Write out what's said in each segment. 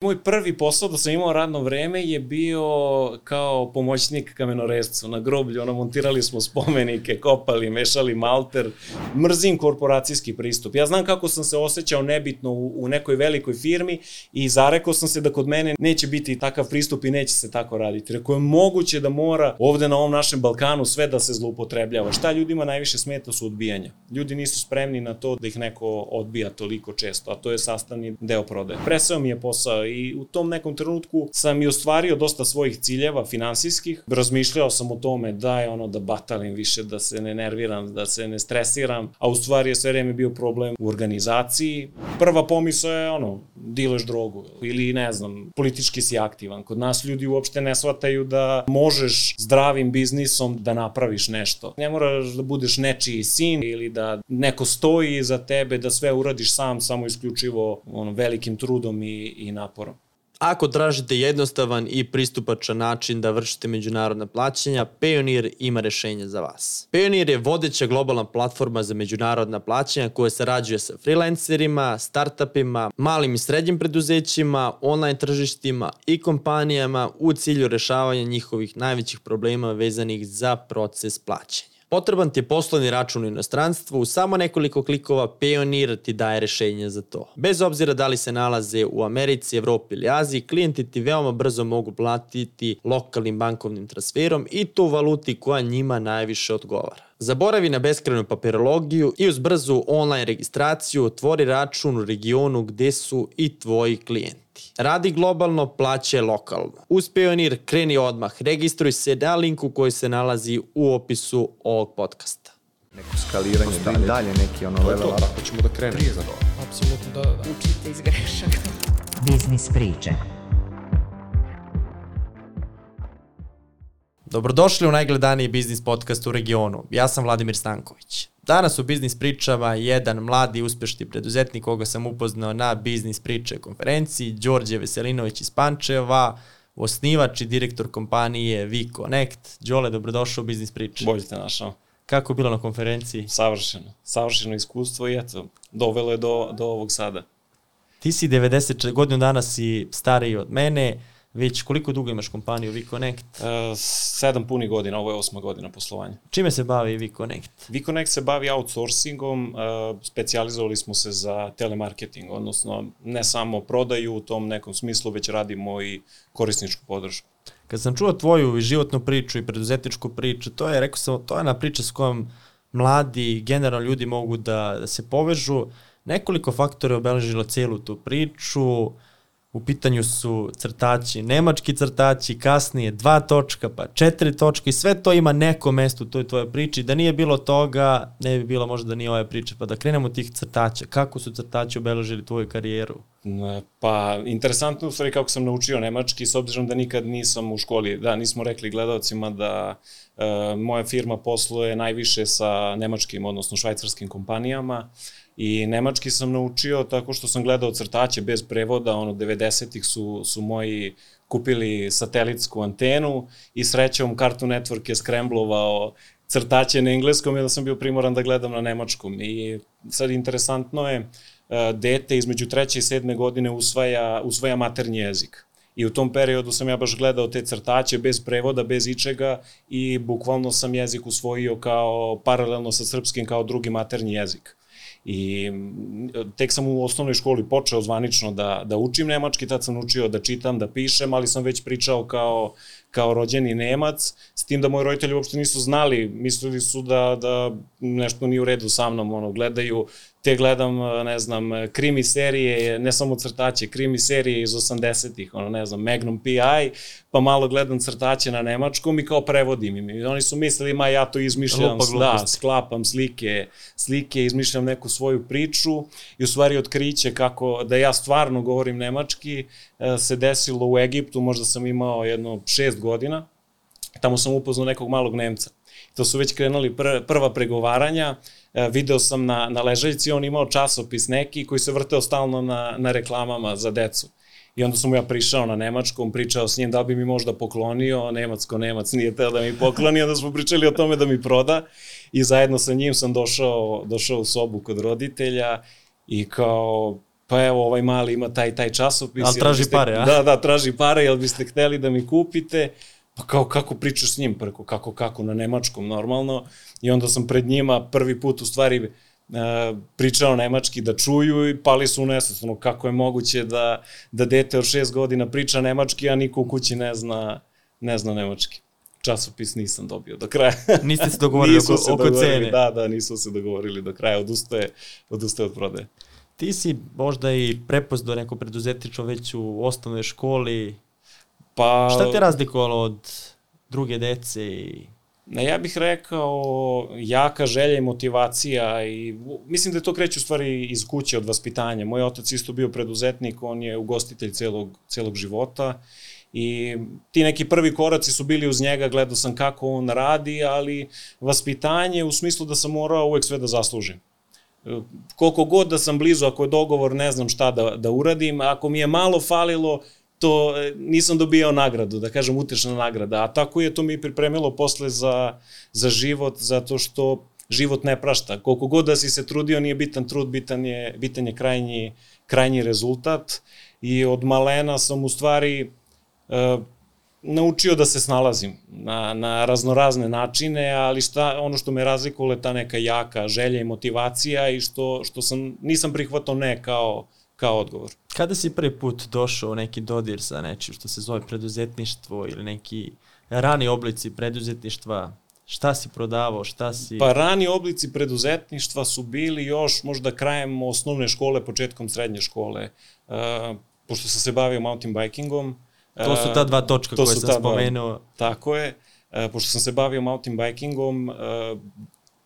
Moj prvi posao da sam imao radno vreme je bio kao pomoćnik kamenorezcu na groblju. Ono, montirali smo spomenike, kopali, mešali malter. Mrzim korporacijski pristup. Ja znam kako sam se osjećao nebitno u, u nekoj velikoj firmi i zarekao sam se da kod mene neće biti takav pristup i neće se tako raditi. Rekao je moguće da mora ovde na ovom našem Balkanu sve da se zloupotrebljava. Šta ljudima najviše smeta su odbijanja. Ljudi nisu spremni na to da ih neko odbija toliko često, a to je sastavni deo prodaje. Presao mi je posao i u tom nekom trenutku sam i ostvario dosta svojih ciljeva finansijskih. Razmišljao sam o tome da je ono da batalim više, da se ne nerviram, da se ne stresiram, a u stvari je sve vreme bio problem u organizaciji. Prva pomisla je ono, dileš drogu ili ne znam, politički si aktivan. Kod nas ljudi uopšte ne shvataju da možeš zdravim biznisom da napraviš nešto. Ne moraš da budeš nečiji sin ili da neko stoji za tebe, da sve uradiš sam, samo isključivo ono, velikim trudom i, i naporom. Ako tražite jednostavan i pristupačan način da vršite međunarodna plaćanja, Payoneer ima rešenje za vas. Payoneer je vodeća globalna platforma za međunarodna plaćanja koja sarađuje sa freelancerima, startupima, malim i srednjim preduzećima, online tržištima i kompanijama u cilju rešavanja njihovih najvećih problema vezanih za proces plaćanja. Potreban ti je poslovni račun u inostranstvu, u samo nekoliko klikova Payoneer ti daje rešenje za to. Bez obzira da li se nalaze u Americi, Evropi ili Aziji, klijenti ti veoma brzo mogu platiti lokalnim bankovnim transferom i tu valuti koja njima najviše odgovara. Zaboravi na beskrajnu papirologiju i uz brzu online registraciju otvori račun u regionu gde su i tvoji klijenti. Radi globalno, plaće lokalno. Uz Pionir kreni odmah, registruj se na linku koji se nalazi u opisu ovog podcasta. Neko skaliranje, dalje, dalje neki ono To je level to, up. tako ćemo da krenemo. Prije za to. Apsolutno, da, da, da. Učite iz grešaka. Biznis priče. Dobrodošli u najgledaniji biznis podcast u regionu. Ja sam Vladimir Stanković. Danas u Biznis pričama jedan mladi uspešni preduzetnik koga sam upoznao na Biznis priče konferenciji, Đorđe Veselinović iz Pančeva, osnivač i direktor kompanije VConnect. Đole, dobrodošao u Biznis priče. Bolje te našao. Kako je bilo na konferenciji? Savršeno. Savršeno iskustvo i eto, dovelo je do, do ovog sada. Ti si 90 godinu dana si stariji od mene, već koliko dugo imaš kompaniju VConnect? E, sedam puni godina, ovo je osma godina poslovanja. Čime se bavi VConnect? VConnect se bavi outsourcingom, e, specializovali smo se za telemarketing, odnosno ne samo prodaju u tom nekom smislu, već radimo i korisničku podršku. Kad sam čuo tvoju životnu priču i preduzetničku priču, to je, rekao sam, to je ona priča s kojom mladi generalno ljudi mogu da, da se povežu. Nekoliko faktora je obeležilo celu tu priču, u pitanju su crtači, nemački crtači, kasnije dva točka, pa četiri točke i sve to ima neko mesto u toj tvojoj priči. Da nije bilo toga, ne bi bilo možda ni ove priče. Pa da krenemo tih crtača. Kako su crtači obeležili tvoju karijeru? Pa, interesantno u stvari kako sam naučio nemački, s obzirom da nikad nisam u školi, da, nismo rekli gledalcima da e, moja firma posluje najviše sa nemačkim, odnosno švajcarskim kompanijama i nemački sam naučio tako što sam gledao crtaće bez prevoda, ono, 90-ih su, su moji kupili satelitsku antenu i srećom Cartoon Network je skremblovao crtaće na engleskom i da sam bio primoran da gledam na nemačkom. I sad interesantno je, e, dete između treće i sedme godine usvaja, usvaja maternji jezik. I u tom periodu sam ja baš gledao te crtaće bez prevoda, bez ičega i bukvalno sam jezik usvojio kao paralelno sa srpskim kao drugi maternji jezik. I mm, tek sam u osnovnoj školi počeo zvanično da, da učim nemački, tad sam učio da čitam, da pišem, ali sam već pričao kao, kao rođeni Nemac, s tim da moji roditelji uopšte nisu znali, mislili su da, da nešto nije u redu sa mnom, ono, gledaju, te gledam, ne znam, krimi serije, ne samo crtaće, krimi serije iz 80-ih, ono, ne znam, Magnum P.I., pa malo gledam crtaće na nemačkom i kao prevodim im. I oni su mislili, ma ja to izmišljam, Lupa da, sklapam slike, slike, izmišljam neku svoju priču i u stvari otkriće kako da ja stvarno govorim nemački e, se desilo u Egiptu, možda sam imao jedno šest godina, tamo sam upoznao nekog malog Nemca. To su već krenuli pr prva pregovaranja, e, video sam na, na ležaljci, on imao časopis neki koji se vrteo stalno na, na reklamama za decu. I onda sam mu ja prišao na nemačkom, pričao s njim da bi mi možda poklonio, nemacko nemac nije teo da mi pokloni, onda smo pričali o tome da mi proda i zajedno sa njim sam došao, došao u sobu kod roditelja i kao pa evo ovaj mali ima taj taj časopis. Ali traži biste- pare, a? Da, da, traži pare, jel biste hteli da mi kupite? Pa kao kako pričaš s njim, preko kako kako na nemačkom normalno. I onda sam pred njima prvi put u stvari e, pričao nemački da čuju i pali su u nesvest, ono kako je moguće da, da dete od šest godina priča nemački, a niko u kući ne zna, ne zna nemački. Časopis nisam dobio do kraja. Niste se dogovorili Nisu oko, se oko dogovorili, cene. Da, da, nisu se dogovorili do kraja, odustaje, odustaje od prodaje. Ti si možda i prepoznao neko preduzetništvo već u osnovnoj školi. Pa, Šta te razlikovalo od druge dece i Ne, ja bih rekao jaka želja i motivacija i mislim da je to kreće u stvari iz kuće od vaspitanja. Moj otac isto bio preduzetnik, on je ugostitelj celog, celog života i ti neki prvi koraci su bili uz njega, gledao sam kako on radi, ali vaspitanje u smislu da sam morao uvek sve da zaslužim. E, Koliko god da sam blizu, ako je dogovor, ne znam šta da, da uradim, ako mi je malo falilo, to e, nisam dobijao nagradu, da kažem utešna nagrada, a tako je to mi pripremilo posle za, za život, zato što život ne prašta. Koliko god da si se trudio, nije bitan trud, bitan je, bitan je krajnji, krajnji rezultat i od malena sam u stvari e, naučio da se snalazim na, na raznorazne načine, ali šta, ono što me razlikovalo je ta neka jaka želja i motivacija i što, što sam, nisam prihvatao ne kao, kao odgovor. kada si prvi put došao u neki dodir sa nečim što se zove preduzetništvo ili neki rani oblici preduzetništva, šta si prodavao, šta si... Pa rani oblici preduzetništva su bili još možda krajem osnovne škole, početkom srednje škole. Uh, pošto sam se bavio mountain bikingom. to su ta dva točka to koje sam spomenuo. Tako je. E, pošto sam se bavio mountain bikingom, e,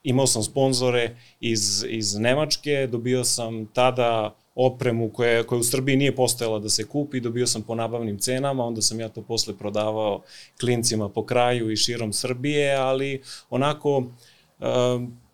imao sam sponzore iz, iz Nemačke, dobio sam tada opremu koja, koja u Srbiji nije postojala da se kupi, dobio sam po nabavnim cenama, onda sam ja to posle prodavao klincima po kraju i širom Srbije, ali onako e,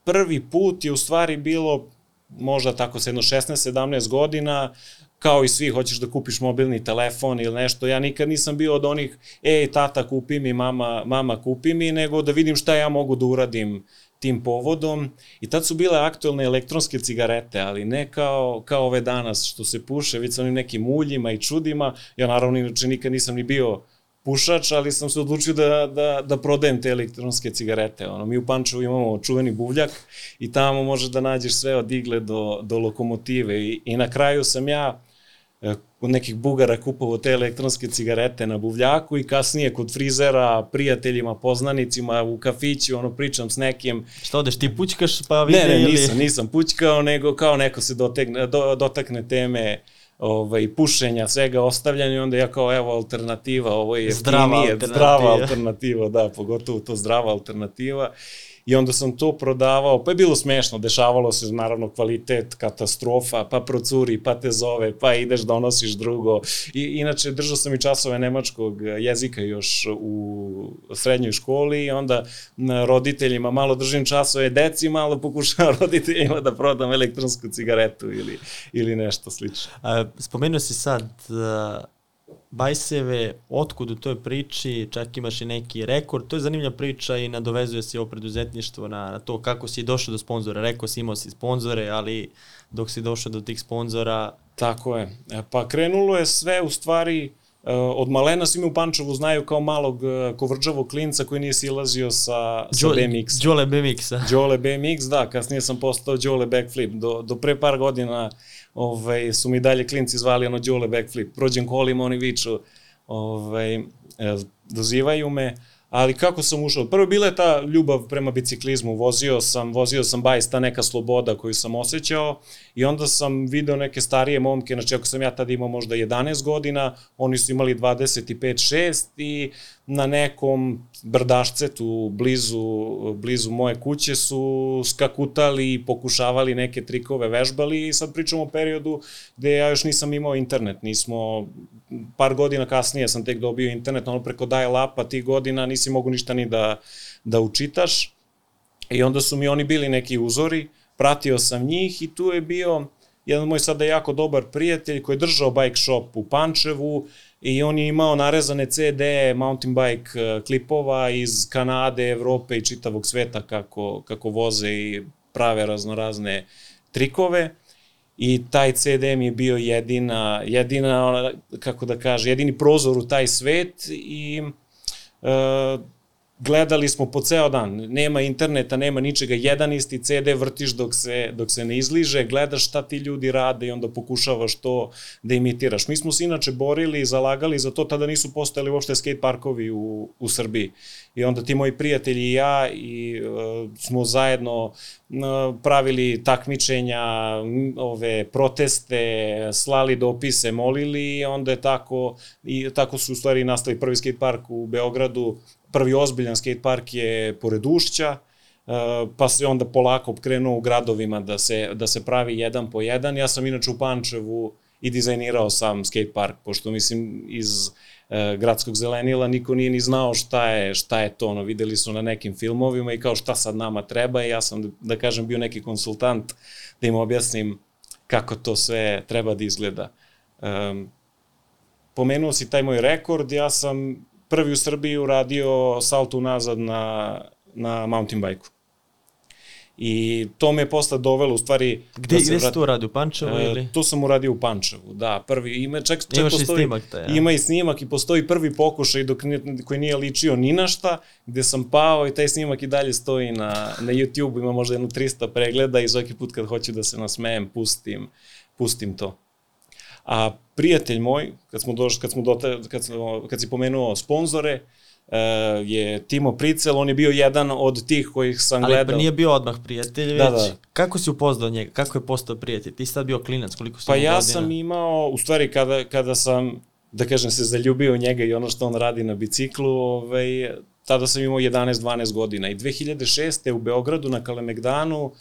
prvi put je u stvari bilo možda tako sa jedno 16-17 godina, kao i svi, hoćeš da kupiš mobilni telefon ili nešto, ja nikad nisam bio od onih, ej, tata kupi mi, mama, mama kupi mi, nego da vidim šta ja mogu da uradim tim povodom. I tad su bile aktuelne elektronske cigarete, ali ne kao, kao ove danas što se puše, već sa onim nekim uljima i čudima. Ja naravno inače nikad nisam ni bio pušač, ali sam se odlučio da, da, da prodajem te elektronske cigarete. Ono, mi u Pančevu imamo čuveni buvljak i tamo možeš da nađeš sve od igle do, do lokomotive i, i na kraju sam ja kod nekih bugara kupovao te elektronske cigarete na buvljaku i kasnije kod frizera, prijateljima, poznanicima, u kafiću, ono, pričam s nekim, Šta odeš, ti pućkaš pa vide Ne, ne, ili... nisam, nisam pućkao, nego kao neko se dotegne, do, dotakne teme ovaj, pušenja, svega ostavljanja i onda ja kao, evo, alternativa, ovo je Zdrava jeftinije, alternativa. zdrava alternativa, da, pogotovo to zdrava alternativa. I onda sam to prodavao, pa je bilo smešno, dešavalo se naravno kvalitet, katastrofa, pa procuri, pa te zove, pa ideš donosiš drugo. I, inače, držao sam i časove nemačkog jezika još u srednjoj školi i onda roditeljima malo držim časove deci, malo pokušavam roditeljima da prodam elektronsku cigaretu ili, ili nešto slično. A, spomenuo si sad uh, Bajseve, otkud u toj priči, čak imaš i neki rekord, to je zanimljiva priča i nadovezuje se ovo preduzetništvo na, na to kako si došao do sponzora. Rekao si imao si sponzore, ali dok si došao do tih sponzora, Tako je. E, Pa krenulo je sve u stvari e, od malena svi me u Pančevu znaju kao malog e, kovrđavog klinca koji nije silazio sa, sa Đo- BMX. Đole BMX-a. Đole BMX, da, kasnije sam postao Đole Backflip. Do, do pre par godina ovaj, su mi dalje klinci zvali ono Đole Backflip. Prođem kolima, oni viču, ovaj, e, dozivaju me, ali kako sam ušao? Prvo bila je ta ljubav prema biciklizmu, vozio sam, vozio sam bajs, ta neka sloboda koju sam osjećao i onda sam video neke starije momke, znači ako sam ja tada imao možda 11 godina, oni su imali 25-6 i na nekom brdašcetu blizu, blizu moje kuće su skakutali i pokušavali neke trikove, vežbali i sad pričamo o periodu gde ja još nisam imao internet, nismo, par godina kasnije sam tek dobio internet, ono preko dial-upa tih godina nisi mogu ništa ni da, da učitaš. I onda su mi oni bili neki uzori, pratio sam njih i tu je bio jedan moj sada jako dobar prijatelj koji je držao bike shop u Pančevu i on je imao narezane CD mountain bike eh, klipova iz Kanade, Evrope i čitavog sveta kako, kako voze i prave raznorazne trikove. i taj CD mi je bio jedina, jedina, kako da kaže, jedini prozor u taj svet i e, gledali smo po ceo dan, nema interneta, nema ničega, jedan isti CD vrtiš dok se, dok se ne izliže, gledaš šta ti ljudi rade i onda pokušavaš to da imitiraš. Mi smo se inače borili i zalagali za to, tada nisu postojali uopšte skate parkovi u, u Srbiji. I onda ti moji prijatelji i ja i uh, smo zajedno uh, pravili takmičenja, ove proteste, slali dopise, molili i onda je tako i tako su u stvari nastali prvi skate park u Beogradu prvi ozbiljan skate park je pored Ušća, uh, pa se onda polako krenuo u gradovima da se, da se pravi jedan po jedan. Ja sam inače u Pančevu i dizajnirao sam skate park, pošto mislim iz uh, gradskog zelenila niko nije ni znao šta je, šta je to, ono, videli su na nekim filmovima i kao šta sad nama treba i ja sam, da kažem, bio neki konsultant da im objasnim kako to sve treba da izgleda. Um, pomenuo si taj moj rekord, ja sam prvi u Srbiji uradio salto unazad na, na mountain bike-u. I to me je posle dovelo, u stvari... Gde, da gde si to uradio, u Pančevu e, ili? To sam uradio u Pančevu, da. Prvi, ima, čak, čak Imaš postoji, i snimak taj, ja. Ima i snimak i postoji prvi pokušaj dok, koji nije ličio ni na šta, gde sam pao i taj snimak i dalje stoji na, na YouTube, ima možda jedno 300 pregleda i svaki put kad hoću da se nasmejem, pustim, pustim to. A prijatelj moj, kad smo došli, kad smo dote, kad, smo, kad si pomenuo sponzore, uh, je Timo Pricel, on je bio jedan od tih kojih sam Ali gledao. Ali nije bio odmah prijatelj, da, već da. kako si upoznao njega, kako je postao prijatelj? Ti si sad bio klinac, koliko si Pa ja godina? sam imao, u stvari kada, kada sam, da kažem, se zaljubio u njega i ono što on radi na biciklu, ovaj, tada sam imao 11-12 godina i 2006. u Beogradu na Kalemegdanu uh,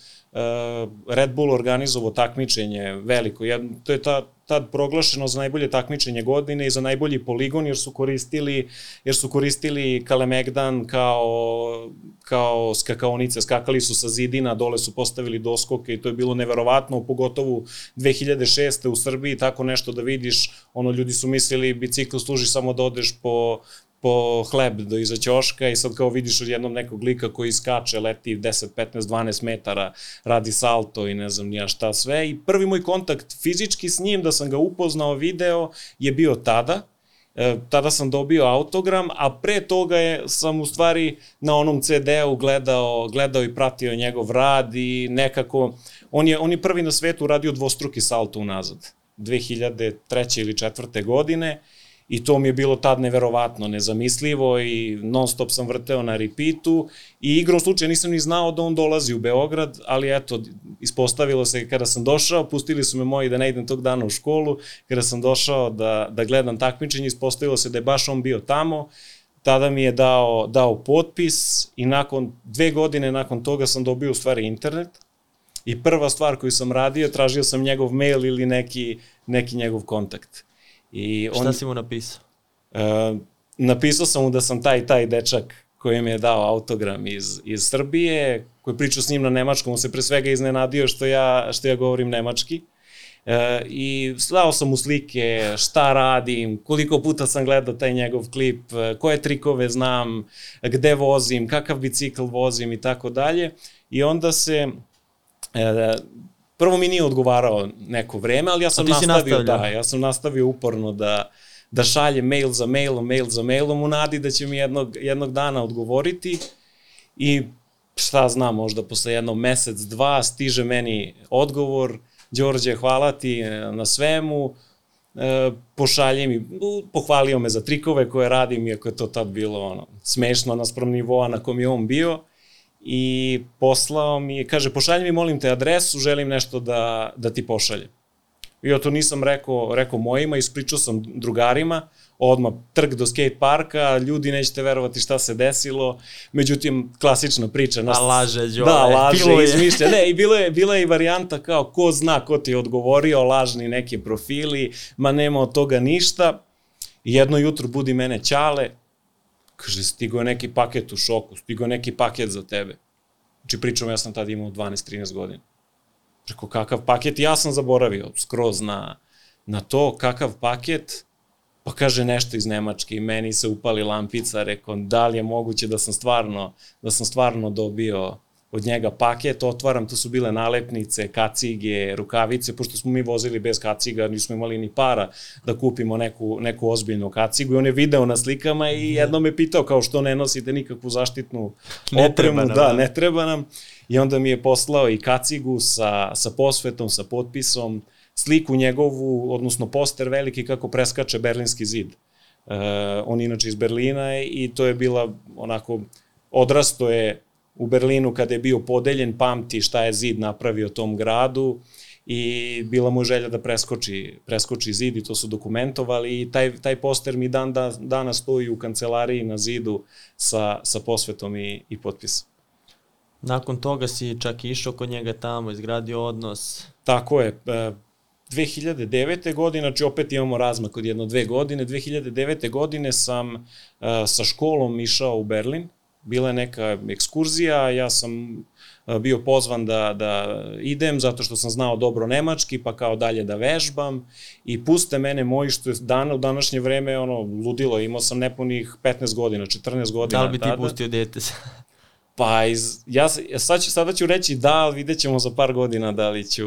Red Bull organizovao takmičenje veliko, jedno, to je ta tad proglašeno za najbolje takmičenje godine i za najbolji poligon jer su koristili jer su koristili Kalemegdan kao kao skakaonice, skakali su sa zidina, dole su postavili doskoke i to je bilo neverovatno, pogotovo 2006. u Srbiji tako nešto da vidiš, ono ljudi su mislili bicikl služi samo da odeš po po hleb do iza ćoška i sad kao vidiš od jednom nekog lika koji skače, leti 10, 15, 12 metara, radi salto i ne znam nija šta sve. I prvi moj kontakt fizički s njim, da sam ga upoznao video, je bio tada. E, tada sam dobio autogram, a pre toga je, sam u stvari na onom CD-u gledao, gledao i pratio njegov rad i nekako, on je, on je prvi na svetu radio dvostruki salto unazad. 2003. ili 4. godine I to mi je bilo tad neverovatno, nezamislivo i non stop sam vrteo na repeatu. I igrom slučaja nisam ni znao da on dolazi u Beograd, ali eto, ispostavilo se kada sam došao, pustili su me moji da ne idem tog dana u školu, kada sam došao da, da gledam takmičenje, ispostavilo se da je baš on bio tamo, tada mi je dao, dao potpis i nakon dve godine nakon toga sam dobio u stvari internet. I prva stvar koju sam radio, tražio sam njegov mail ili neki, neki njegov kontakt. I on, Šta si mu napisao? Uh, napisao sam mu da sam taj taj dečak koji mi je dao autogram iz, iz Srbije, koji pričao s njim na nemačkom, on se pre svega iznenadio što ja, što ja govorim nemački. E, I dao sam mu slike, šta radim, koliko puta sam gledao taj njegov klip, koje trikove znam, gde vozim, kakav bicikl vozim i tako dalje. I onda se, e, prvo mi nije odgovarao neko vreme, ali ja sam nastavio, da, ja sam nastavio uporno da, da šalje mail za mailom, mail za mailom u nadi da će mi jednog, jednog dana odgovoriti. I šta znam, možda posle jednog mesec, dva stiže meni odgovor, Đorđe, hvala ti e, na svemu, e, pošalje mi, pohvalio me za trikove koje radim, iako je to tad bilo ono, smešno naspram nivoa na kom je on bio, i poslao mi, kaže, pošalji mi, molim te, adresu, želim nešto da, da ti pošaljem. I ja to nisam rekao, rekao mojima, ispričao sam drugarima, odmah trg do skate parka, ljudi nećete verovati šta se desilo, međutim, klasična priča. Nas, A laže, Đole. Da, laže, izmišlja. Ne, i bilo je, bila je i varijanta kao ko zna ko ti je odgovorio, lažni neki profili, ma nema od toga ništa. I jedno jutro budi mene Ćale, Kaže, stigo je neki paket u šoku, stigo je neki paket za tebe. Znači, pričamo, ja sam tada imao 12-13 godina. Rekao, kakav paket? Ja sam zaboravio skroz na, na to, kakav paket? Pa kaže nešto iz Nemačke i meni se upali lampica, rekao, da li je moguće da sam stvarno, da sam stvarno dobio, od njega paket, otvaram, to su bile nalepnice, kacige, rukavice, pošto smo mi vozili bez kaciga, nismo imali ni para da kupimo neku, neku ozbiljnu kacigu i on je video na slikama i jedno me pitao kao što ne nosite nikakvu zaštitnu Ne opremu, treba nam, da, da. ne treba nam. I onda mi je poslao i kacigu sa, sa posvetom, sa potpisom, sliku njegovu, odnosno poster veliki kako preskače Berlinski zid. Uh, on inače iz Berlina i to je bila onako, odrasto je u Berlinu kada je bio podeljen, pamti šta je zid napravio tom gradu i bila mu želja da preskoči, preskoči zid i to su dokumentovali i taj, taj poster mi dan, da, danas stoji u kancelariji na zidu sa, sa posvetom i, i potpisom. Nakon toga si čak i išao kod njega tamo, izgradio odnos. Tako je. e, 2009. godine, znači opet imamo razmak od jedno dve godine, 2009. godine sam e, sa školom išao u Berlin, bila je neka ekskurzija, ja sam e, bio pozvan da, da idem zato što sam znao dobro nemački, pa kao dalje da vežbam i puste mene moji što je dana u današnje vreme ono ludilo, imao sam nepunih 15 godina, 14 godina Da li bi ti tada. pustio dete? Pa, iz, ja, sad ću, sada ću reći da, ali vidjet ćemo za par godina da li, ću,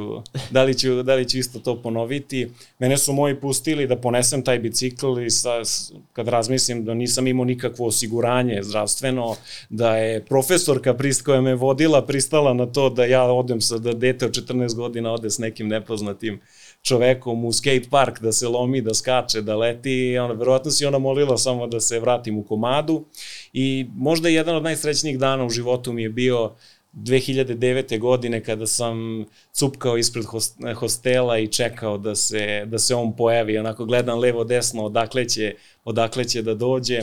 da, li ću, da li ću isto to ponoviti. Mene su moji pustili da ponesem taj bicikl i sa, kad razmislim da nisam imao nikakvo osiguranje zdravstveno, da je profesorka prist, koja me vodila pristala na to da ja odem sa, da dete od 14 godina ode s nekim nepoznatim čovekom u skate park da se lomi, da skače, da leti ona, verovatno si ona molila samo da se vratim u komadu. I možda jedan od najsrećnijih dana u životu mi je bio 2009. godine kada sam cupkao ispred host- hostela i čekao da se, da se on pojavi, onako gledam levo desno odakle će, odakle će da dođe.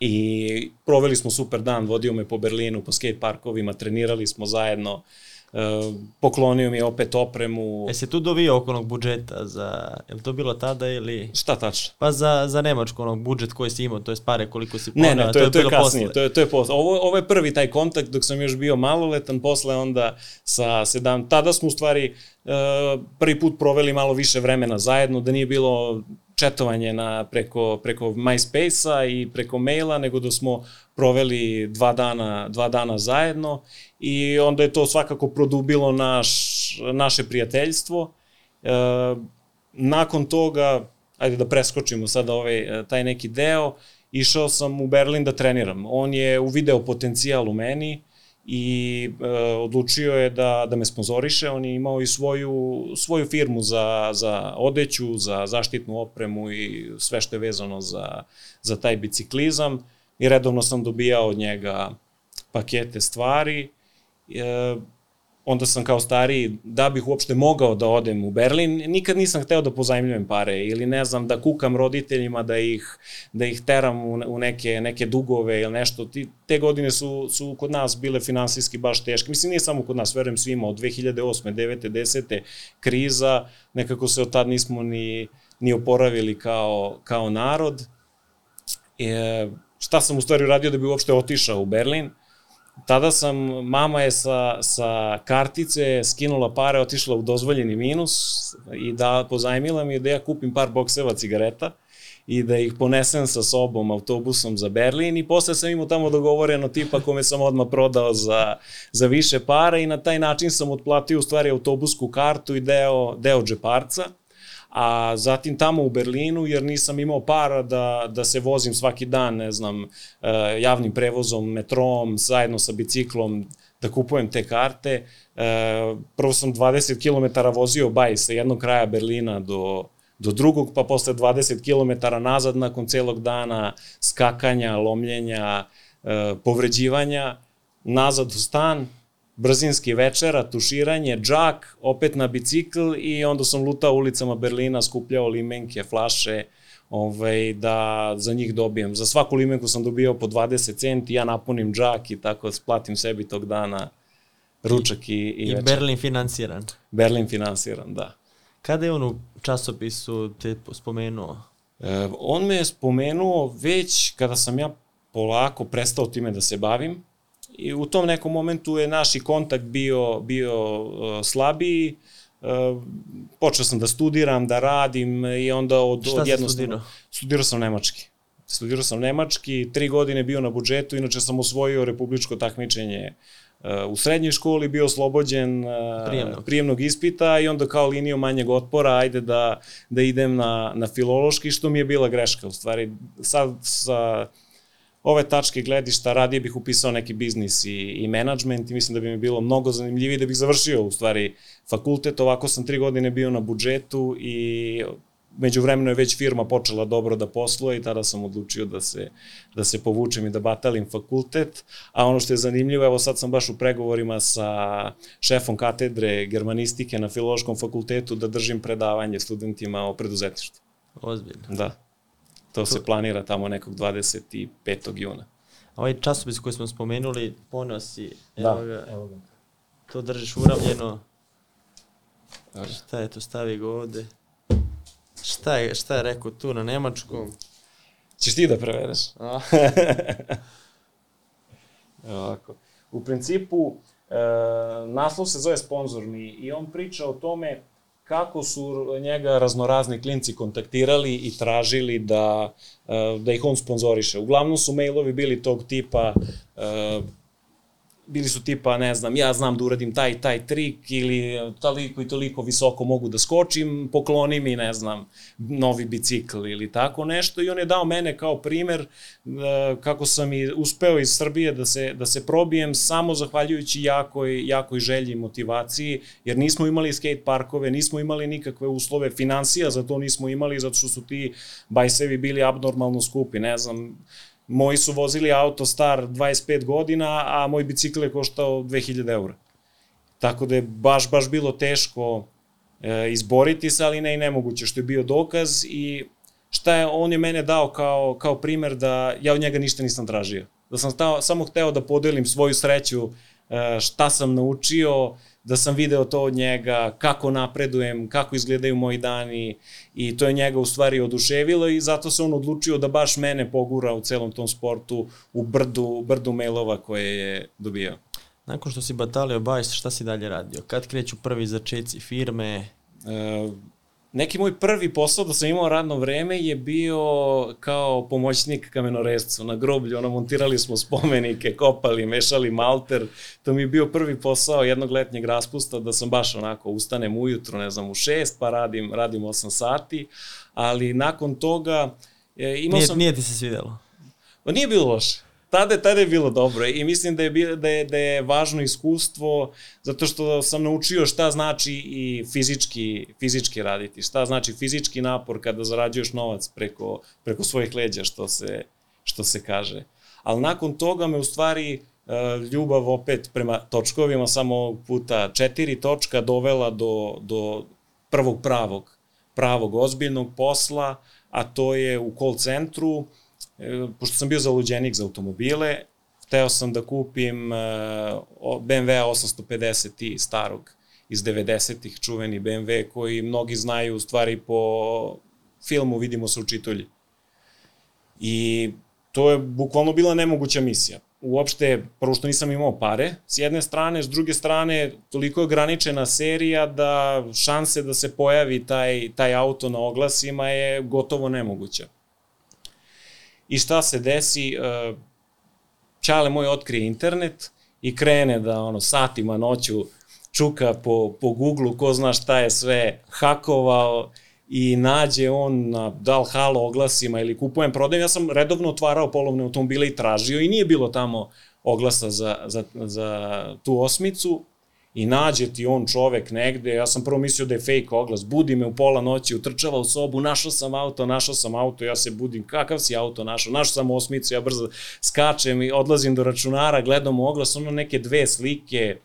I proveli smo super dan, vodio me po Berlinu, po skate parkovima, trenirali smo zajedno, e, poklonio mi je opet opremu. E se tu dovio oko onog budžeta za, je li to bilo tada ili... Šta tačno? Pa za, za Nemačku, onog budžet koji si imao, to je pare koliko si Ne, poneo, ne, to je, to je bilo kasnije, posle. to je, to je posle. Ovo, ovo je prvi taj kontakt dok sam još bio maloletan, posle onda sa sedam, tada smo u stvari uh, prvi put proveli malo više vremena zajedno, da nije bilo četovanje na, preko, preko MySpace-a i preko maila, nego da smo proveli dva dana, dva dana zajedno i onda je to svakako produbilo naš, naše prijateljstvo. E, nakon toga, ajde da preskočimo sada ovaj, taj neki deo, išao sam u Berlin da treniram. On je uvideo potencijal u meni i e, odlučio je da, da me sponzoriše. On je imao i svoju, svoju firmu za, za odeću, za zaštitnu opremu i sve što je vezano za, za taj biciklizam. I redovno sam dobijao od njega pakete stvari. E, onda sam kao stariji, da bih uopšte mogao da odem u Berlin, nikad nisam hteo da pozajmljujem pare ili ne znam, da kukam roditeljima, da ih, da ih teram u, u neke, neke dugove ili nešto. Ti, te godine su, su kod nas bile finansijski baš teške. Mislim, nije samo kod nas, verujem svima, od 2008. 9. 10. kriza, nekako se od tad nismo ni, ni oporavili kao, kao narod. E, šta sam u stvari uradio da bi uopšte otišao u Berlin? Tada sam, mama je sa, sa kartice skinula pare, otišla u dozvoljeni minus i da pozajmila mi da ja kupim par bokseva cigareta i da ih ponesem sa sobom autobusom za Berlin i posle sam imao tamo dogovoreno tipa kome sam odmah prodao za, za više para i na taj način sam otplatio u stvari autobusku kartu i deo, deo džeparca a zatim tamo u Berlinu, jer nisam imao para da, da se vozim svaki dan, ne znam, eh, javnim prevozom, metrom, zajedno sa biciklom, da kupujem te karte. Eh, Prvo sam 20 km vozio baj sa jednog kraja Berlina do, do drugog, pa posle 20 km nazad nakon celog dana skakanja, lomljenja, eh, povređivanja, nazad u stan, brzinski večera, tuširanje, džak, opet na bicikl i onda sam lutao ulicama Berlina, skupljao limenke, flaše, ovaj, da za njih dobijem. Za svaku limenku sam dobijao po 20 centi, ja napunim džak i tako splatim sebi tog dana ručak i, i, I večer. Berlin financiran. Berlin finansiran, da. Kada je on u časopisu te spomenuo? E, on me je spomenuo već kada sam ja polako prestao time da se bavim i u tom nekom momentu je naš kontakt bio, bio uh, slabiji. Uh, počeo sam da studiram, da radim i onda od, Šta od jednostavno... studirao? Studirao sam nemački. Studirao sam nemački, tri godine bio na budžetu, inače sam osvojio republičko takmičenje u srednjoj školi bio oslobođen uh, Prijemnog. prijemnog ispita i onda kao liniju manjeg otpora ajde da, da idem na, na filološki, što mi je bila greška u stvari. Sad sa ove tačke gledišta radije bih upisao neki biznis i, i menadžment i mislim da bi mi bilo mnogo zanimljivije da bih završio u stvari fakultet. Ovako sam tri godine bio na budžetu i među vremenu je već firma počela dobro da posluje i tada sam odlučio da se, da se povučem i da batalim fakultet. A ono što je zanimljivo, evo sad sam baš u pregovorima sa šefom katedre germanistike na Filološkom fakultetu da držim predavanje studentima o preduzetništvu. Ozbiljno. Da. To se planira tamo nekog 25. juna. A ovaj časopis koji smo spomenuli, poneo si, Da, evo ga, evo ga. to držiš uravljeno. Šta je to, stavi ga ovde. Šta je, šta je rekao tu na nemačkom? Ćeš ti da prevedeš? A, ovako. U principu, e, naslov se zove sponzorni i on priča o tome kako su njega raznorazni klinci kontaktirali i tražili da, e, da ih on sponzoriše. Uglavnom su mailovi bili tog tipa, e, bili su tipa, ne znam, ja znam da uradim taj taj trik ili toliko i toliko visoko mogu da skočim, pokloni mi, ne znam, novi bicikl ili tako nešto i on je dao mene kao primer uh, kako sam i uspeo iz Srbije da se, da se probijem samo zahvaljujući jakoj, jakoj želji i motivaciji, jer nismo imali skate parkove, nismo imali nikakve uslove, financija za to nismo imali, zato što su ti bajsevi bili abnormalno skupi, ne znam, moji su vozili auto star 25 godina, a moj bicikl je koštao 2000 eura. Tako da je baš, baš bilo teško e, izboriti se, ali ne i nemoguće, što je bio dokaz i šta je, on je mene dao kao, kao primer da ja od njega ništa nisam tražio. Da sam stao, samo hteo da podelim svoju sreću, e, šta sam naučio, da sam video to od njega, kako napredujem, kako izgledaju moji dani i to je njega u stvari oduševilo i zato se on odlučio da baš mene pogura u celom tom sportu u brdu, brdu mailova koje je dobio. nakon što si batalio bajs, šta si dalje radio? Kad kreću prvi začeci firme? E, neki moj prvi posao da sam imao radno vreme je bio kao pomoćnik kamenorezcu na groblju, ono montirali smo spomenike, kopali, mešali malter, to mi je bio prvi posao jednog letnjeg raspusta da sam baš onako ustanem ujutro, ne znam, u šest pa radim, radim 8 sati, ali nakon toga e, imao Nije, sam... nije ti se svidelo? Pa nije bilo loše. Tada, tada je bilo dobro i mislim da je, bi- da, je, da je važno iskustvo zato što sam naučio šta znači i fizički, fizički raditi, šta znači fizički napor kada zarađuješ novac preko, preko svojih leđa, što se, što se kaže. Ali nakon toga me u stvari e, ljubav opet prema točkovima, samo puta četiri točka dovela do, do prvog pravog, pravog ozbiljnog posla, a to je u call centru, pošto sam bio zaluđenik za automobile, hteo sam da kupim e, BMW 850i starog iz 90-ih, čuveni BMW koji mnogi znaju u stvari po filmu Vidimo se u čitulji. I to je bukvalno bila nemoguća misija. Uopšte, prvo što nisam imao pare, s jedne strane, s druge strane, toliko je ograničena serija da šanse da se pojavi taj, taj auto na oglasima je gotovo nemoguća. I šta se desi? E, Čale moj otkrije internet i krene da ono satima noću čuka po, po Google-u ko zna šta je sve hakovao i nađe on na da li halo oglasima ili kupujem, prodajem. Ja sam redovno otvarao polovne automobile i tražio i nije bilo tamo oglasa za, za, za tu osmicu i nađe ti on čovek negde, ja sam prvo mislio da je fake oglas, budi me u pola noći, utrčava u sobu, našao sam auto, našao sam auto, ja se budim, kakav si auto našao, našao sam osmicu, ja brzo skačem i odlazim do računara, gledam u oglas, ono neke dve slike,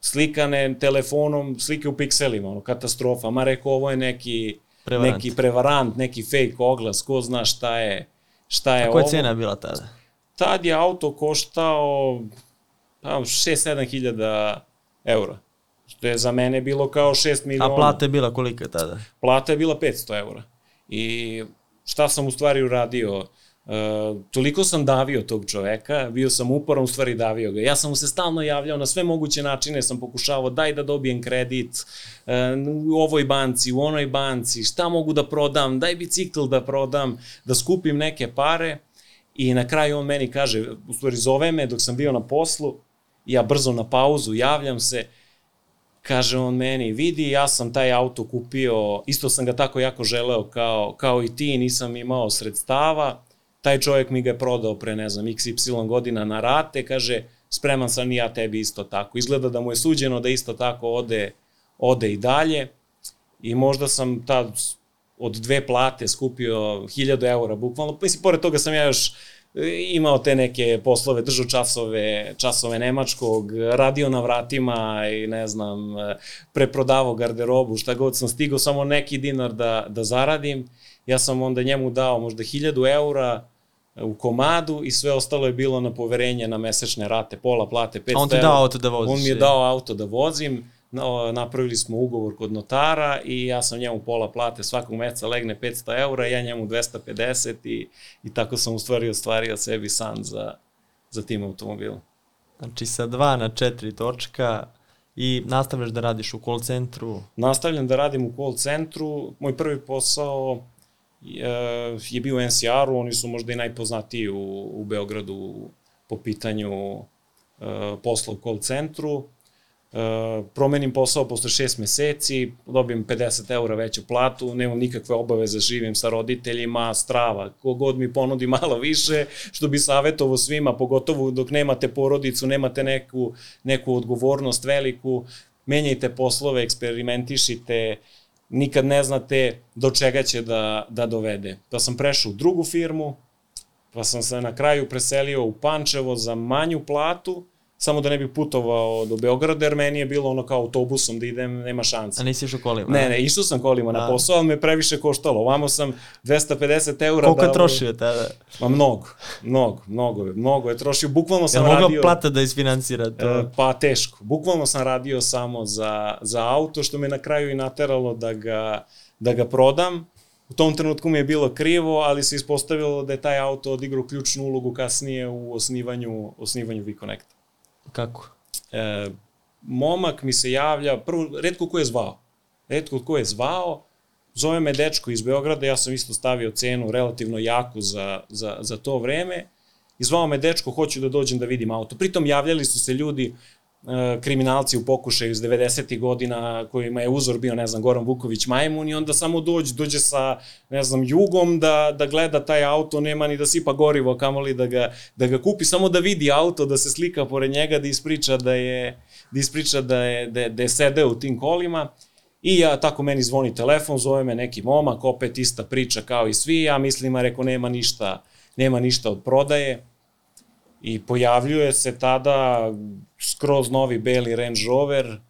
slikane telefonom, slike u pikselima, ono, katastrofa, ma rekao, ovo je neki, Prevarant. neki prevarant, neki fake oglas, ko zna šta je, šta je A koja je ovo. cena bila tada? Tad je auto koštao pa, 6-7 hiljada eura. Što je za mene bilo kao 6 miliona. A plata je bila kolika tada? Plata je bila 500 eura. I šta sam u stvari uradio? Uh, toliko sam davio tog čoveka, bio sam uporan, u stvari davio ga. Ja sam mu se stalno javljao na sve moguće načine, sam pokušavao daj da dobijem kredit uh, u ovoj banci, u onoj banci, šta mogu da prodam, daj bicikl da prodam, da skupim neke pare i na kraju on meni kaže, u stvari zove me dok sam bio na poslu ja brzo na pauzu, javljam se, kaže on meni, vidi, ja sam taj auto kupio, isto sam ga tako jako želeo kao, kao i ti, nisam imao sredstava, taj čovjek mi ga je prodao pre, ne znam, xy godina na rate, kaže, spreman sam i ja tebi isto tako. Izgleda da mu je suđeno da isto tako ode, ode i dalje i možda sam tad od dve plate skupio 1000 eura bukvalno. Mislim, pored toga sam ja još imao te neke poslove, držao časove, časove nemačkog, radio na vratima i ne znam, preprodavao garderobu, šta god sam stigao, samo neki dinar da, da zaradim. Ja sam onda njemu dao možda 1000 eura u komadu i sve ostalo je bilo na poverenje na mesečne rate, pola plate, 500 eura. On ti dao auto da voziš. On mi je dao auto da vozim napravili smo ugovor kod notara i ja sam njemu pola plate svakog meseca legne 500 eura, ja njemu 250 i, i tako sam u stvari ostvario sebi san za, za tim automobilom. Znači sa dva na četiri točka i nastavljaš da radiš u call centru? Nastavljam da radim u call centru. Moj prvi posao je, je bio u NCR-u, oni su možda i najpoznatiji u, u Beogradu po pitanju uh, posla u call centru promenim posao posle šest meseci, dobijem 50 eura veću platu, nemam nikakve obaveze, živim sa roditeljima, strava, kogod mi ponudi malo više, što bi savjetovo svima, pogotovo dok nemate porodicu, nemate neku, neku odgovornost veliku, menjajte poslove, eksperimentišite, nikad ne znate do čega će da, da dovede. Da sam prešao u drugu firmu, pa sam se na kraju preselio u Pančevo za manju platu, samo da ne bi putovao do Beograda, jer meni je bilo ono kao autobusom da idem, nema šanse. A nisi išao kolima? Ne, ne, išao sam kolima na posao, ali me previše koštalo. Ovamo sam 250 eura. Koliko da, je trošio tada? Ma mnogo, mnogo, mnogo, mnogo je trošio. Bukvalno sam Jel radio... mogla plata da isfinansira to? E, pa teško. Bukvalno sam radio samo za, za auto, što me na kraju i nateralo da ga, da ga prodam. U tom trenutku mi je bilo krivo, ali se ispostavilo da je taj auto odigrao ključnu ulogu kasnije u osnivanju, osnivanju V-Connecta. Kako? E, momak mi se javlja, prvo, redko ko je zvao. Redko ko je zvao, zove me dečko iz Beograda, ja sam isto stavio cenu relativno jaku za, za, za to vreme, i zvao me dečko, hoću da dođem da vidim auto. Pritom javljali su se ljudi, kriminalci u pokušaju iz 90. godina kojima je uzor bio, ne znam, Goran Vuković Majmun i onda samo dođe, dođe sa, ne znam, jugom da, da gleda taj auto, nema ni da sipa gorivo, kamoli da ga, da ga kupi, samo da vidi auto, da se slika pored njega, da ispriča da je, da ispriča da je, da da je sedeo u tim kolima. I ja, tako meni zvoni telefon, zove me neki momak, opet ista priča kao i svi, ja mislim, a reko, nema ništa, nema ništa od prodaje. I pojavljuje se tada skroz novi beli Range Rover,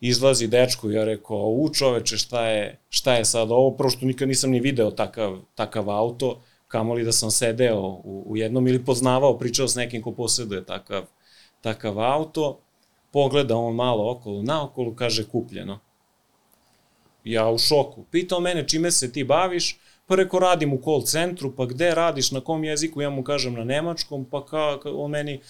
izlazi dečko, ja rekao, u čoveče, šta je, šta je sad ovo, prvo što nikad nisam ni video takav, takav auto, kamoli da sam sedeo u, u jednom ili poznavao, pričao s nekim ko posjeduje takav, takav auto, pogleda on malo okolo, naokolo, kaže kupljeno. Ja u šoku. Pitao mene čime se ti baviš, pa reko radim u call centru, pa gde radiš, na kom jeziku, ja mu kažem na nemačkom, pa ka, ka on meni,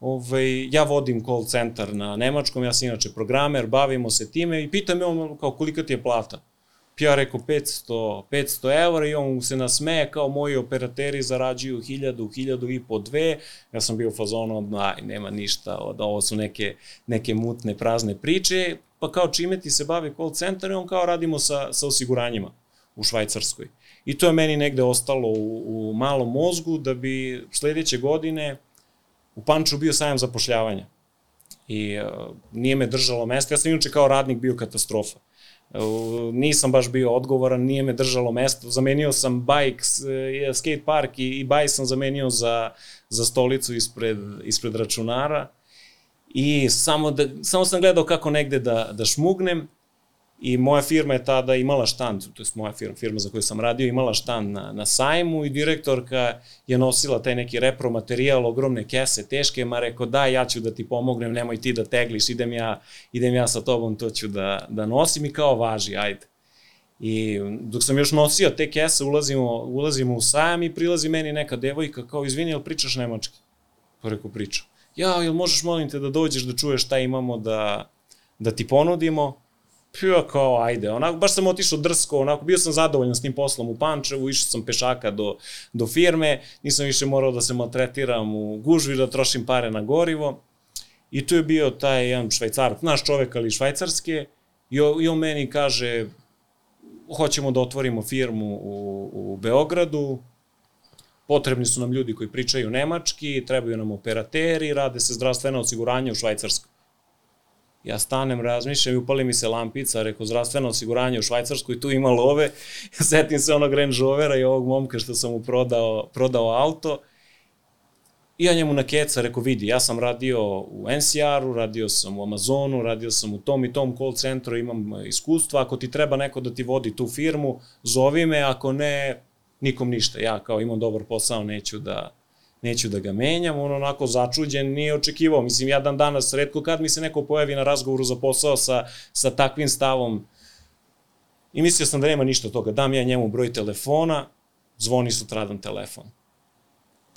ovaj, ja vodim call centar na nemačkom, ja sam inače programer, bavimo se time i pita me on kao kolika ti je plata. Ja rekao 500, 500 eura i on se nasmeje kao moji operateri zarađuju 1000, 1000 i po dve. Ja sam bio u fazonu, aj, nema ništa, od, ovo su neke, neke mutne, prazne priče. Pa kao čime ti se bavi call centar i on kao radimo sa, sa osiguranjima u Švajcarskoj. I to je meni negde ostalo u, u malom mozgu da bi sledeće godine u Panču bio sajam zapošljavanja. I uh, nije me držalo mesto. Ja sam inače kao radnik bio katastrofa. Uh, nisam baš bio odgovoran, nije me držalo mesto. Zamenio sam bike, uh, skate park i, i baj sam zamenio za, za stolicu ispred, ispred računara. I samo, da, samo sam gledao kako negde da, da šmugnem I moja firma je tada imala štand, to je moja firma, firma za koju sam radio, imala štand na, na sajmu i direktorka je nosila taj neki repromaterijal, ogromne kese, teške, ma rekao da, ja ću da ti pomognem, nemoj ti da tegliš, idem ja, idem ja sa tobom, to ću da, da nosim i kao važi, ajde. I dok sam još nosio te kese, ulazimo, ulazimo u sajam i prilazi meni neka devojka kao, izvini, jel pričaš nemački? Pa rekao, pričam. Ja, jel možeš, molim te, da dođeš da čuješ šta imamo da, da ti ponudimo? Pio kao, ajde, onako, baš sam otišao drsko, onako, bio sam zadovoljan s tim poslom u Pančevu, išao sam pešaka do, do firme, nisam više morao da se maltretiram u gužvi, da trošim pare na gorivo. I tu je bio taj jedan švajcarac, naš čovek, ali švajcarske, i, i on meni kaže, hoćemo da otvorimo firmu u, u Beogradu, potrebni su nam ljudi koji pričaju nemački, trebaju nam operateri, rade se zdravstveno osiguranje u Švajcarskoj. Ja stanem, razmišljam i upali mi se lampica, reko zdravstveno osiguranje u Švajcarskoj, tu ima love, setim se onog Range Rovera i ovog momka što sam mu prodao, prodao auto, I ja njemu na keca rekao, vidi, ja sam radio u NCR-u, radio sam u Amazonu, radio sam u tom i tom call centru, imam iskustva, ako ti treba neko da ti vodi tu firmu, zovi me, ako ne, nikom ništa. Ja kao imam dobar posao, neću da, neću da ga menjam, on onako začuđen, nije očekivao. Mislim, ja dan danas, redko kad mi se neko pojavi na razgovoru za posao sa, sa takvim stavom, i mislio sam da nema ništa od toga. Dam ja njemu broj telefona, zvoni sutradan telefon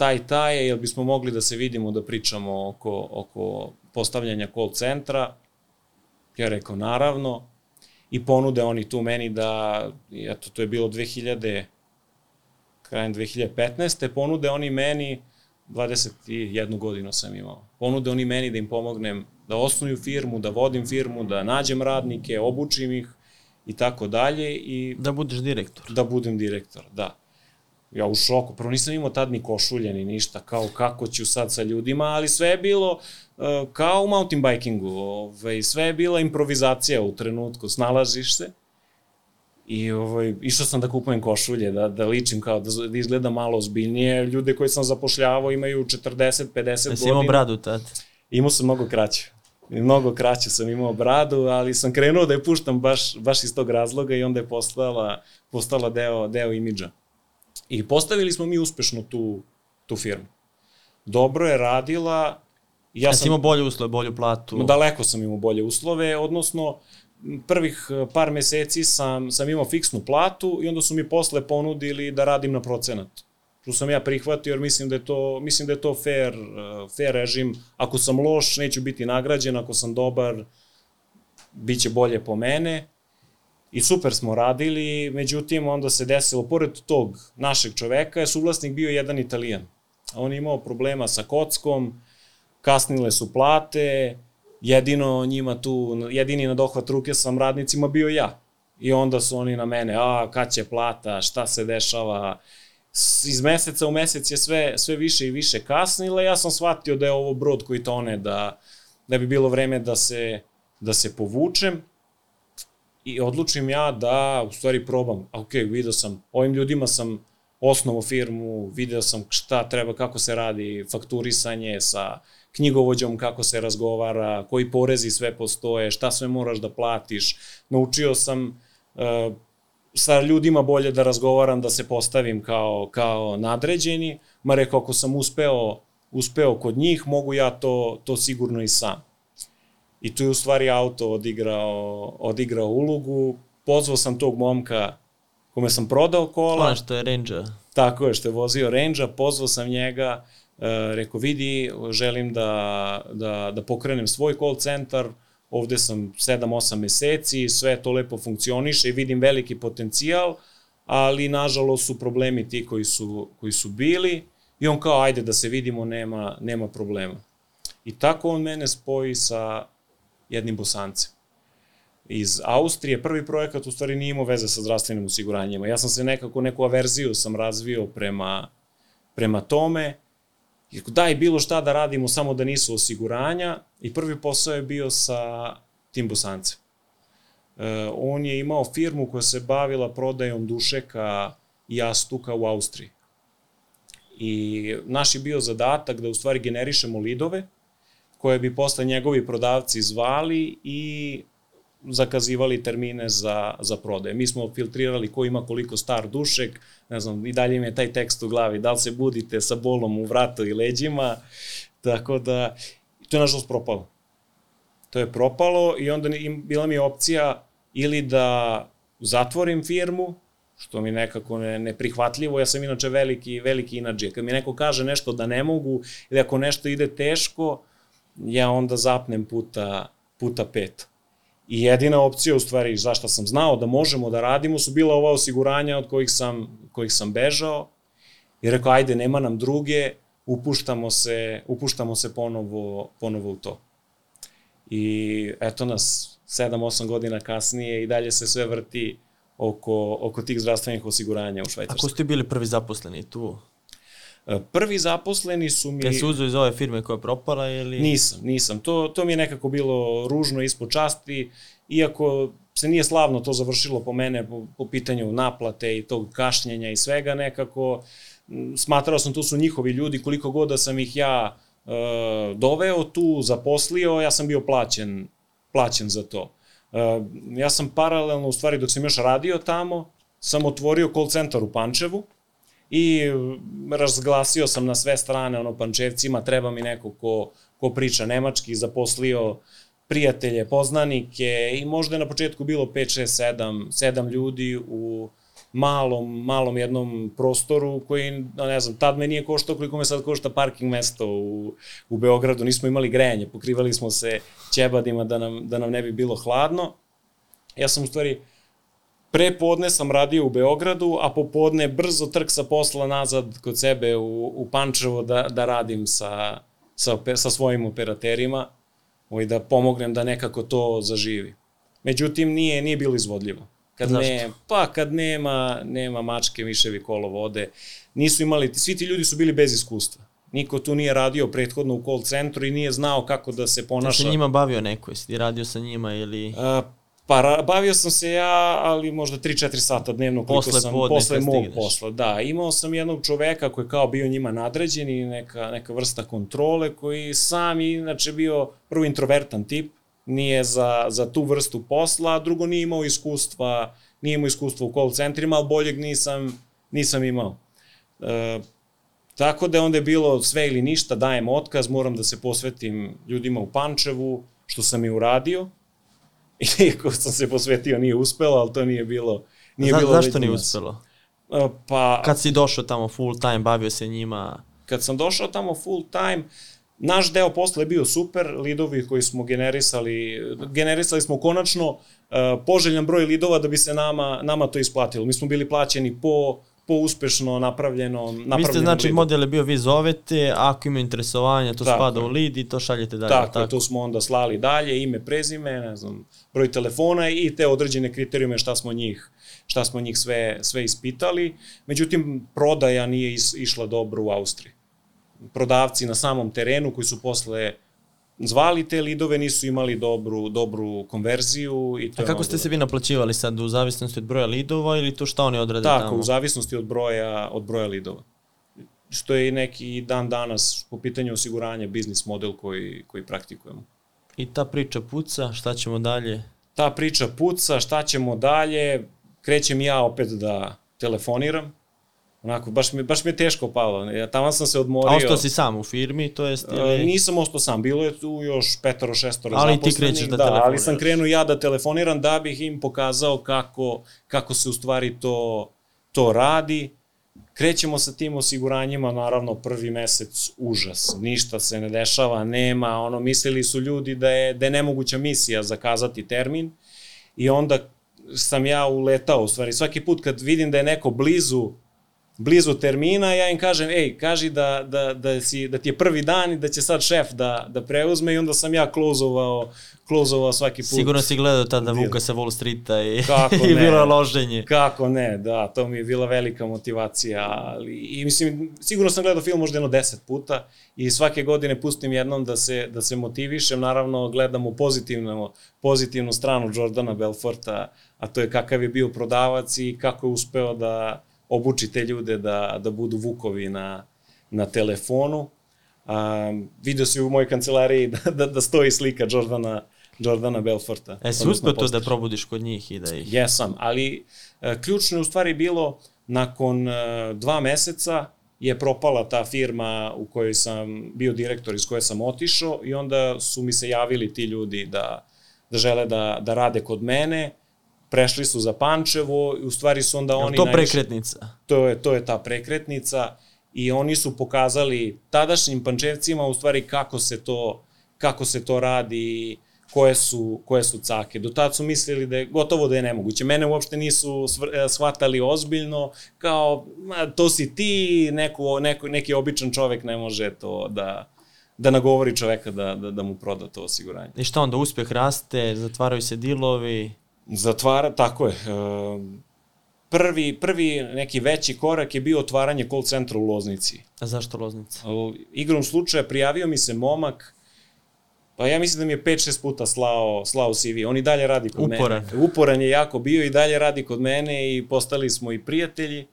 taj taj je, jel bismo mogli da se vidimo da pričamo oko, oko postavljanja call centra. Ja rekao, naravno. I ponude oni tu meni da, eto, to je bilo 2000, krajem 2015. Ponude oni meni, 21 godinu sam imao, ponude oni meni da im pomognem da osnuju firmu, da vodim firmu, da nađem radnike, obučim ih i tako dalje. I Da budeš direktor. da budem direktor, da ja u šoku, prvo nisam imao tad ni košulje ni ništa, kao kako ću sad sa ljudima, ali sve je bilo uh, kao u mountain bikingu, ovaj, sve je bila improvizacija u trenutku, snalaziš se. I ovaj, išao sam da kupujem košulje, da, da ličim kao, da, da izgleda malo ozbiljnije. Ljude koje sam zapošljavao imaju 40-50 godina. Jesi imao bradu tad? Imao sam mnogo kraću. I mnogo kraće sam imao bradu, ali sam krenuo da je puštam baš, baš iz tog razloga i onda je postala, postala deo, deo imidža. I postavili smo mi uspešno tu, tu firmu. Dobro je radila. Ja Jesi sam, imao bolje uslove, bolju platu? Daleko sam imao bolje uslove, odnosno prvih eh, par meseci sam, sam imao fiksnu platu i onda su mi posle ponudili da radim na procenat. Tu sam ja prihvatio jer mislim da je to, mislim da je to fair, eh, fair režim. Ako sam loš, neću biti nagrađen, ako sam dobar, bit će bolje po mene. I super smo radili, međutim onda se desilo, pored tog našeg čoveka je suvlasnik bio jedan italijan. On je imao problema sa kockom, kasnile su plate, jedino njima tu, jedini na dohvat ruke sam radnicima bio ja. I onda su oni na mene, a kad će plata, šta se dešava, iz meseca u mesec je sve, sve više i više kasnile, ja sam shvatio da je ovo brod koji tone, da, da bi bilo vreme da se, da se povučem i odlučim ja da u stvari probam. Ok, video sam, ovim ljudima sam osnovu firmu, video sam šta treba, kako se radi, fakturisanje sa knjigovođom, kako se razgovara, koji porezi sve postoje, šta sve moraš da platiš. Naučio sam uh, sa ljudima bolje da razgovaram, da se postavim kao, kao nadređeni, ma rekao, ako sam uspeo, uspeo kod njih, mogu ja to, to sigurno i sam. I tu je u stvari auto odigrao, odigrao ulogu. Pozvao sam tog momka kome sam prodao kola. Ono što je Ranger. Tako je, što je vozio Ranger, pozvao sam njega, e, rekao, vidi, želim da, da, da pokrenem svoj call centar, ovde sam 7-8 meseci, sve to lepo funkcioniše i vidim veliki potencijal, ali nažalost su problemi ti koji su, koji su bili i on kao, ajde da se vidimo, nema, nema problema. I tako on mene spoji sa jednim bosancem iz Austrije. Prvi projekat u stvari nije imao veze sa zdravstvenim osiguranjima. Ja sam se nekako, neku averziju sam razvio prema, prema tome. Daj bilo šta da radimo samo da nisu osiguranja i prvi posao je bio sa tim bosancem. E, on je imao firmu koja se bavila prodajom dušeka i jastuka u Austriji. I naš je bio zadatak da u stvari generišemo lidove, koje bi posle njegovi prodavci zvali i zakazivali termine za, za prodaje. Mi smo filtrirali ko ima koliko star dušek, ne znam, i dalje im je taj tekst u glavi, da li se budite sa bolom u vratu i leđima, tako da, to je nažalost propalo. To je propalo i onda im, bila mi opcija ili da zatvorim firmu, što mi nekako ne, neprihvatljivo, ja sam inače veliki, veliki inađe. Kad mi neko kaže nešto da ne mogu, ili ako nešto ide teško, ja onda zapnem puta, puta pet. I jedina opcija, u stvari, zašto sam znao da možemo da radimo, su bila ova osiguranja od kojih sam, kojih sam bežao. I rekao, ajde, nema nam druge, upuštamo se, upuštamo se ponovo, ponovo u to. I eto nas 7-8 godina kasnije i dalje se sve vrti oko, oko tih zdravstvenih osiguranja u Švajcarskoj. ste bili prvi zaposleni tu? E, Prvi zaposleni su mi... Jel se iz ove firme koja je propala ili... Nisam, nisam. To, to mi je nekako bilo ružno ispod časti, iako se nije slavno to završilo po mene po, po pitanju naplate i tog kašnjenja i svega nekako. Smatrao sam tu su njihovi ljudi, koliko god da sam ih ja e, doveo tu, zaposlio, ja sam bio plaćen, plaćen za to. E, ja sam paralelno, u stvari dok sam još radio tamo, sam otvorio call centar u Pančevu, i razglasio sam na sve strane ono pančevcima treba mi neko ko, ko priča nemački zaposlio prijatelje, poznanike i možda je na početku bilo 5, 6, 7, 7 ljudi u malom, malom jednom prostoru koji, ne znam, tad me nije koštao koliko me sad košta parking mesto u, u Beogradu, nismo imali grejanje, pokrivali smo se ćebadima da nam, da nam ne bi bilo hladno. Ja sam u stvari Pre podne sam radio u Beogradu, a popodne brzo trk sa posla nazad kod sebe u, u Pančevo da, da radim sa, sa, sa svojim operaterima i da pomognem da nekako to zaživi. Međutim, nije, nije bilo izvodljivo. Kad Zašto? ne, pa kad nema, nema mačke, miševi kolo vode, nisu imali, svi ti ljudi su bili bez iskustva. Niko tu nije radio prethodno u call centru i nije znao kako da se Ti ponaša. se njima bavio neko, jesi ti radio sa njima ili... A, pa bavio sam se ja, ali možda 3-4 sata dnevno koliko Posle sam, podne posle mog stigneš. posla. Da, imao sam jednog čoveka koji je kao bio njima nadređen i neka, neka vrsta kontrole koji sam inače bio prvo introvertan tip, nije za, za tu vrstu posla, a drugo nije imao iskustva, nije imao iskustva u call centrima, ali boljeg nisam, nisam imao. E, tako da je onda je bilo sve ili ništa, dajem otkaz, moram da se posvetim ljudima u Pančevu, što sam i uradio. Iako sam se posvetio, nije uspelo, ali to nije bilo... Nije Za, bilo zašto nije uspelo? Pa, Kad si došao tamo full time, bavio se njima... kad sam došao tamo full time, naš deo posla je bio super, lidovi koji smo generisali, generisali smo konačno uh, poželjan broj lidova da bi se nama, nama to isplatilo. Mi smo bili plaćeni po, po uspešno napravljenom Vi ste znači lidu. model je bio vi zovete, ako ima interesovanja to Tako spada u lead i to šaljete dalje. Tako, tako, to smo onda slali dalje, ime, prezime, ne znam, broj telefona i te određene kriterijume šta smo njih šta smo njih sve, sve ispitali. Međutim, prodaja nije is, išla dobro u Austriji. Prodavci na samom terenu koji su posle zvali te lidove nisu imali dobru, dobru konverziju. I to A kako ste se vi naplaćivali sad u zavisnosti od broja lidova ili to šta oni odrade Tako, tamo? u zavisnosti od broja, od broja lidova. Što je i neki dan danas po pitanju osiguranja biznis model koji, koji praktikujemo. I ta priča puca, šta ćemo dalje? ta priča puca, šta ćemo dalje, krećem ja opet da telefoniram, onako, baš mi, baš mi je teško palo, ja tamo sam se odmorio. A ostao si sam u firmi, to jest... E, Ili... nisam ostao sam, bilo je tu još petoro, šestoro Ali ti zaposlenih, krećeš da da, ali telefoniraš. sam krenuo ja da telefoniram da bih im pokazao kako, kako se u stvari to, to radi. Krećemo sa tim osiguranjima, naravno prvi mesec užas, ništa se ne dešava, nema, ono, mislili su ljudi da je, da je nemoguća misija zakazati termin. I onda sam ja uletao, u stvari. Svaki put kad vidim da je neko blizu blizu termina, ja im kažem, ej, kaži da, da, da, si, da ti je prvi dan i da će sad šef da, da preuzme i onda sam ja klozovao, klozovao svaki put. Sigurno si gledao tada. Vuka sa Wall Streeta i, Kako i ne? bilo je loženje. Kako ne, da, to mi je bila velika motivacija, ali i mislim, sigurno sam gledao film možda jedno deset puta i svake godine pustim jednom da se, da se motivišem, naravno gledamo pozitivnu, pozitivnu stranu Jordana Belforta, a to je kakav je bio prodavac i kako je uspeo da obuči te ljude da, da budu vukovi na, na telefonu. Um, video si u mojoj kancelariji da, da, da stoji slika Jordana, Jordana Belforta. E, si uspio to da probudiš kod njih i da ih... Jesam, ali e, ključno je u stvari bilo nakon e, dva meseca je propala ta firma u kojoj sam bio direktor iz koje sam otišao i onda su mi se javili ti ljudi da, da žele da, da rade kod mene, prešli su za Pančevo i u stvari su onda Jel oni to najviše- prekretnica? to je, to je ta prekretnica i oni su pokazali tadašnjim pančevcima u stvari kako se to, kako se to radi, koje su, koje su cake. Do tad su mislili da je gotovo da je nemoguće. Mene uopšte nisu svr- e, shvatali ozbiljno, kao, ma, to si ti, neko, neko, neki običan čovek ne može to da, da nagovori čoveka da, da, da mu proda to osiguranje. I šta onda, uspeh raste, zatvaraju se dilovi, Zatvara, tako je. e, Prvi, prvi neki veći korak je bio otvaranje call centra u Loznici. a zašto Loznica? Igrom slučaja prijavio mi se momak, pa ja mislim da mi je 5-6 puta slao, slao CV. On i dalje radi kod Uporan. mene. Uporan je jako bio i dalje radi kod mene i postali smo i prijatelji.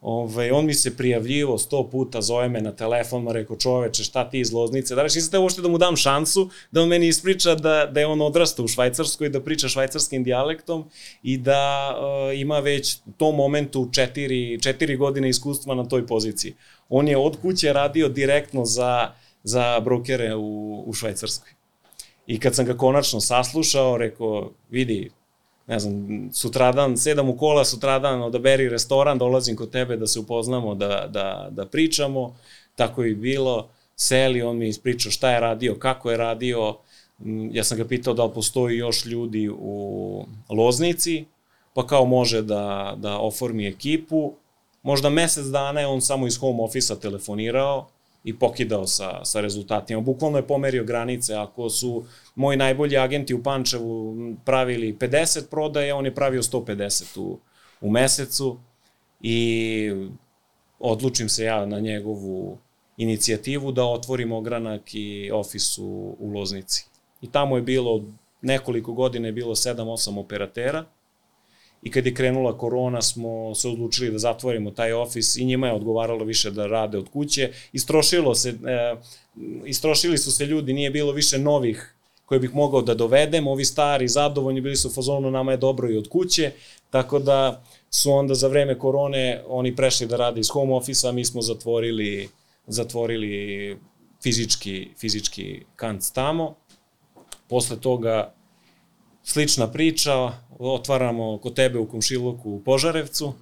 Ove, on mi se prijavljivo sto puta, zove me na telefon, ma rekao čoveče šta ti iz Loznice, da li nisam te uopšte da mu dam šansu da on meni ispriča da, da je on odrastao u Švajcarskoj, da priča švajcarskim dijalektom i da uh, ima već u tom momentu četiri, četiri godine iskustva na toj poziciji. On je od kuće radio direktno za, za brokere u, u Švajcarskoj. I kad sam ga konačno saslušao, rekao, vidi, ne znam, sutradan, sedam u kola, sutradan odaberi restoran, dolazim kod tebe da se upoznamo, da, da, da pričamo, tako je bilo, seli, on mi ispričao šta je radio, kako je radio, Mm, ja sam ga pitao da li postoji još ljudi u Loznici, pa kao može da, da oformi ekipu, možda mesec dana je on samo iz home office-a telefonirao i pokidao sa, sa rezultatima. Bukvalno je pomerio granice. Ako su moji najbolji agenti u Pančevu pravili 50 prodaje, on je pravio 150 u, u mesecu i odlučim se ja na njegovu inicijativu da otvorim ogranak i ofis u, u Loznici. I tamo je bilo nekoliko godina je bilo 7-8 operatera i kad je krenula korona smo se odlučili da zatvorimo taj ofis i njima je odgovaralo više da rade od kuće. Istrošilo se, e, istrošili su se ljudi, nije bilo više novih koje bih mogao da dovedem, ovi stari, zadovoljni, bili su u fazonu, nama je dobro i od kuće, tako da su onda za vreme korone oni prešli da rade iz home office-a, mi smo zatvorili, zatvorili fizički, fizički kant tamo. Posle toga slična priča, otvaramo kod tebe u Komšiluku u Požarevcu.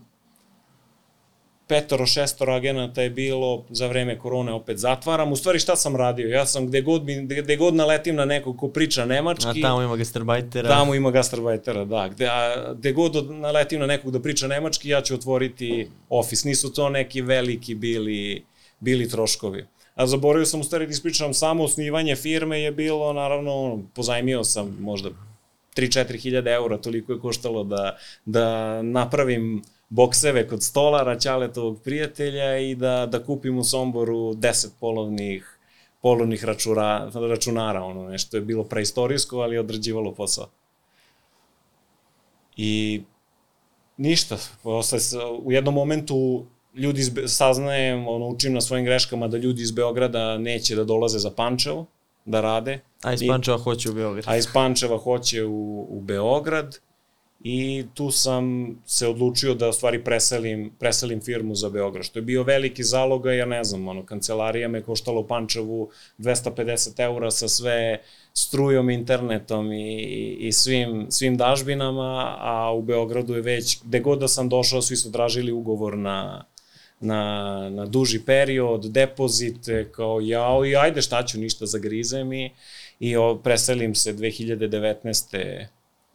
Petoro, šestoro agenata je bilo, za vreme korone opet zatvaram. U stvari šta sam radio? Ja sam gde god, gde god naletim na nekog ko priča nemački, A tamo ima gastarbajtera. Tamo ima gastarbajtera, da. Gde, a, gde god od- naletim na nekog da priča nemački, ja ću otvoriti ofis. Nisu to neki veliki bili, bili troškovi. A zaboravio sam u stvari da ispričam, samo osnivanje firme je bilo, naravno, pozajmio sam možda 3-4 hiljade eura, toliko je koštalo da, da napravim bokseve kod stolara, Ćaletovog prijatelja i da, da kupim u Somboru 10 polovnih polovnih račura, računara, ono nešto je bilo preistorijsko, ali je odrađivalo posao. I ništa, posle, u jednom momentu ljudi iz, saznajem, ono, učim na svojim greškama da ljudi iz Beograda neće da dolaze za Pančevo, da rade. A iz Pančeva hoće u Beograd. a iz Pančeva hoće u, u Beograd i tu sam se odlučio da u stvari preselim, preselim firmu za Beograd, što je bio veliki zaloga, ja ne znam, ono, kancelarija me koštala u Pančevu 250 eura sa sve strujom, internetom i, i svim, svim dažbinama, a u Beogradu je već, gde god da sam došao, svi su tražili ugovor na, na, na duži period, depozite, kao jao i ajde šta ću, ništa zagrizem i, i o, preselim se 2019.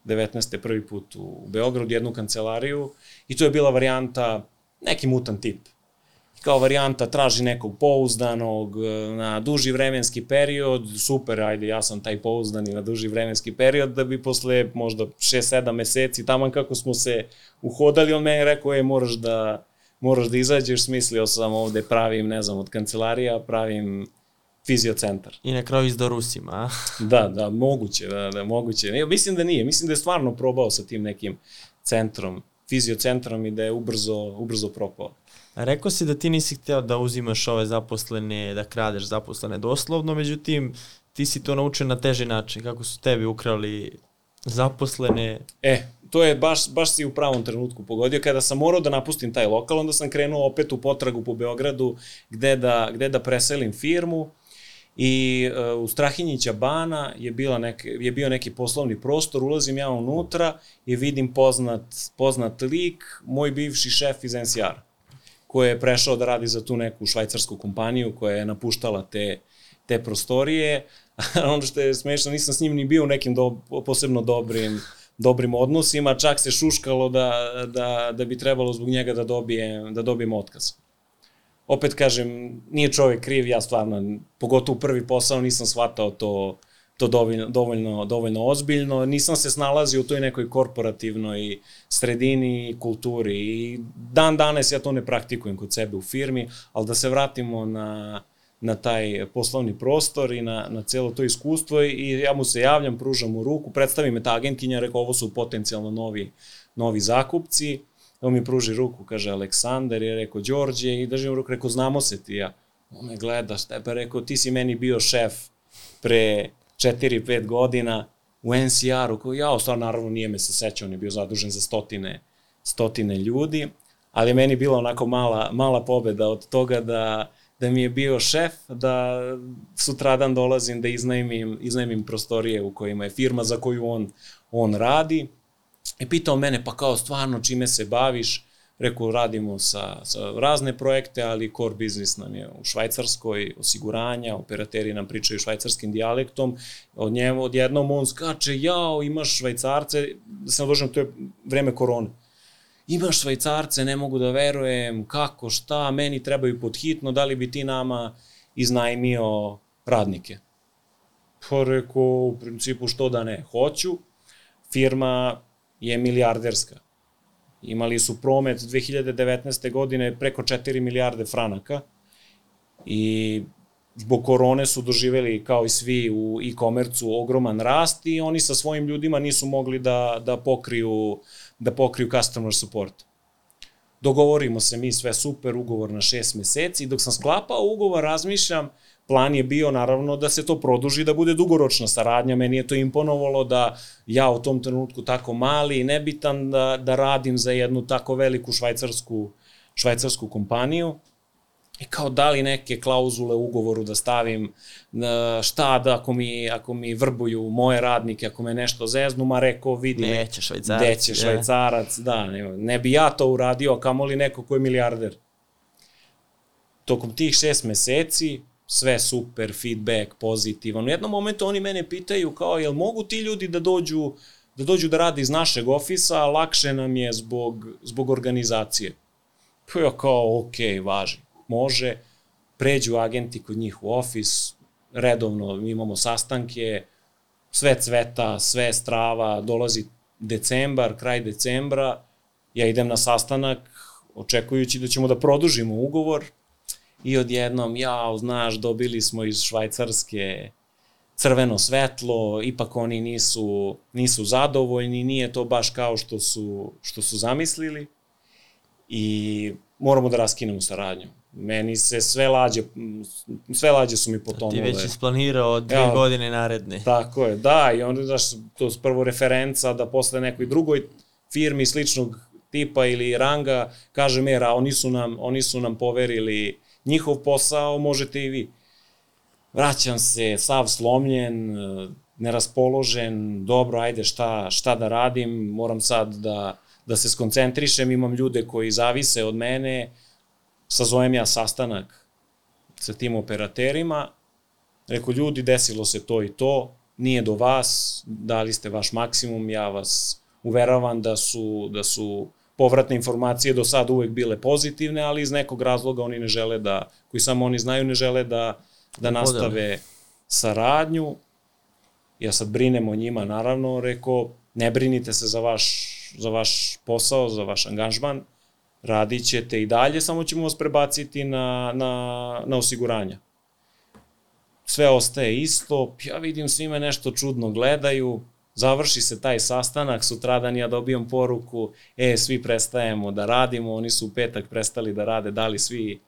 19. prvi put u Beograd, jednu kancelariju i to je bila varijanta, neki mutan tip. Kao varijanta traži nekog pouzdanog e, na duži vremenski period, super, ajde, ja sam taj pouzdani na duži vremenski period, da bi posle možda 6-7 meseci, taman kako smo se uhodali, on meni rekao, e, moraš da, moraš da izađeš, smislio sam ovde pravim, ne znam, od kancelarija, pravim fiziocentar. I na kraju izdao Rusima, a? Da, da, moguće, da, da, moguće. Ne, mislim da nije, mislim da je stvarno probao sa tim nekim centrom, fiziocentrom i da je ubrzo, ubrzo propao. A Rekao si da ti nisi hteo da uzimaš ove zaposlene, da kradeš zaposlene doslovno, međutim, ti si to naučio na teži način, kako su tebi ukrali zaposlene. E, to je baš, baš si u pravom trenutku pogodio. Kada sam morao da napustim taj lokal, onda sam krenuo opet u potragu po Beogradu gde da, gde da preselim firmu i uh, u Strahinjića bana je, bila neke, je bio neki poslovni prostor, ulazim ja unutra i vidim poznat, poznat lik, moj bivši šef iz NCR, koji je prešao da radi za tu neku švajcarsku kompaniju koja je napuštala te, te prostorije. ono što je smešno, nisam s njim ni bio u nekim do, posebno dobrim dobrim odnosima, čak se šuškalo da, da, da bi trebalo zbog njega da dobijem, da dobijem otkaz. Opet kažem, nije čovek kriv, ja stvarno, pogotovo prvi posao nisam shvatao to, to dovoljno, dovoljno, dovoljno ozbiljno. Nisam se snalazio u toj nekoj korporativnoj sredini i kulturi i dan danas ja to ne praktikujem kod sebe u firmi, ali da se vratimo na, na taj poslovni prostor i na, na celo to iskustvo i ja mu se javljam, pružam mu ruku, predstavi me ta agentkinja, rekao ovo su potencijalno novi, novi zakupci, on mi pruži ruku, kaže Aleksandar, je rekao Đorđe i držim ruku, rekao znamo se ti ja. On me gleda, šta pa rekao, ti si meni bio šef pre 4-5 godina u NCR-u, koji ja, stvarno naravno nije me se sećao, on je bio zadužen za stotine, stotine ljudi, ali meni bila onako mala, mala pobeda od toga da, da mi je bio šef, da sutradan dolazim da iznajmim, iznajmim prostorije u kojima je firma za koju on, on radi. I pitao mene, pa kao stvarno čime se baviš? Rekao, radimo sa, sa razne projekte, ali core business nam je u Švajcarskoj, osiguranja, operateri nam pričaju švajcarskim dijalektom, od njemu odjednom on skače, jao, imaš švajcarce, da se nadožem, to je vreme korone. Imaš švajcarce, ne mogu da verujem, kako, šta, meni trebaju podhitno, da li bi ti nama iznajmio radnike? Pa rekao, u principu što da ne, hoću. Firma je milijarderska Imali su promet 2019. godine preko 4 milijarde franaka i zbog korone su doživeli kao i svi u e-komercu ogroman rast i oni sa svojim ljudima nisu mogli da, da pokriju da pokriju customer support. Dogovorimo se mi sve super, ugovor na šest meseci i dok sam sklapao ugovor razmišljam plan je bio naravno da se to produži, da bude dugoročna saradnja. Meni je to imponovalo da ja u tom trenutku tako mali i nebitan da, da radim za jednu tako veliku švajcarsku, švajcarsku kompaniju. I kao da li neke klauzule u ugovoru da stavim, šta da ako mi, ako mi vrbuju moje radnike, ako me nešto zeznu, ma rekao vidi Neće švajcarac. Neće švajcarac, da, ne, ne bi ja to uradio, kamoli neko ko je milijarder. Tokom tih šest meseci, sve super, feedback, pozitivan. U jednom momentu oni mene pitaju kao, jel mogu ti ljudi da dođu da dođu da rade iz našeg ofisa, lakše nam je zbog, zbog organizacije. Pa ja kao, ok, važi, može, pređu agenti kod njih u ofis, redovno imamo sastanke, sve cveta, sve strava, dolazi decembar, kraj decembra, ja idem na sastanak očekujući da ćemo da produžimo ugovor, i odjednom, jao, znaš, dobili smo iz Švajcarske crveno svetlo, ipak oni nisu, nisu zadovoljni, nije to baš kao što su, što su zamislili i moramo da raskinemo saradnju. Meni se sve lađe, sve lađe su mi potonule. Ti već isplanirao dve ja, godine naredne. Tako je, da, i onda daš to je prvo referenca da posle nekoj drugoj firmi sličnog tipa ili ranga kaže mera, oni su nam, oni su nam poverili njihov posao možete i vi. Vraćam se, sav slomljen, neraspoložen, dobro, ajde šta, šta da radim, moram sad da, da se skoncentrišem, imam ljude koji zavise od mene, sazovem ja sastanak sa tim operaterima, reko ljudi, desilo se to i to, nije do vas, dali ste vaš maksimum, ja vas uveravam da su, da su povratne informacije do sada uvek bile pozitivne, ali iz nekog razloga oni ne žele da, koji samo oni znaju, ne žele da, da nastave saradnju. Ja sad brinem o njima, naravno, rekao, ne brinite se za vaš, za vaš posao, za vaš angažman, radit ćete i dalje, samo ćemo vas prebaciti na, na, na osiguranja. Sve ostaje isto, ja vidim svime nešto čudno gledaju, završi se taj sastanak, sutradan ja dobijam poruku, e, svi prestajemo da radimo, oni su u petak prestali da rade, dali svi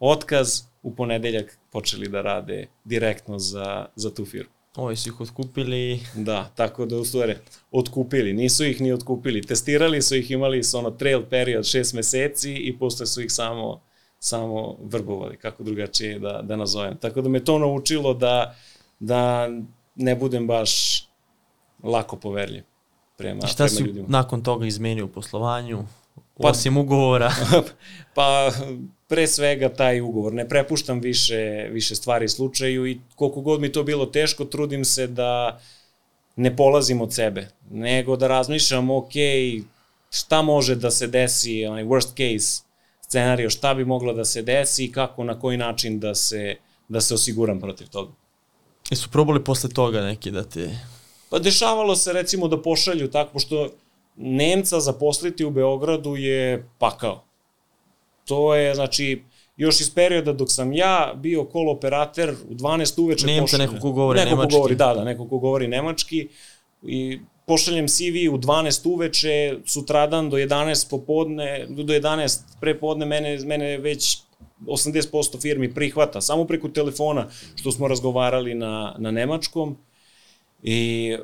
otkaz, u ponedeljak počeli da rade direktno za, za tu firmu. Ovi su ih otkupili. Da, tako da u stvari otkupili, nisu ih ni otkupili, testirali su ih, imali su ono trail period šest meseci i posle su ih samo, samo vrbovali, kako drugačije da, da nazovem. Tako da me to naučilo da, da ne budem baš lako poverljiv prema, šta prema ljudima. Šta nakon toga izmenio u poslovanju, pa, osim ugovora? pa pre svega taj ugovor. Ne prepuštam više, više stvari slučaju i koliko god mi to bilo teško, trudim se da ne polazim od sebe, nego da razmišljam, ok, šta može da se desi, onaj worst case scenario šta bi moglo da se desi i kako, na koji način da se, da se osiguram protiv toga. Jesu probali posle toga neki da ti... Pa dešavalo se recimo da pošalju tako, pošto Nemca zaposliti u Beogradu je pakao. To je, znači, još iz perioda dok sam ja bio kol operater u 12 uveče Nemca, pošaljem. neko ko govori neko nemački. Ko govori, da, da, neko ko govori nemački i pošaljem CV u 12 uveče, sutradan do 11 popodne, do 11 prepodne mene, mene već 80% firmi prihvata, samo preko telefona što smo razgovarali na, na nemačkom i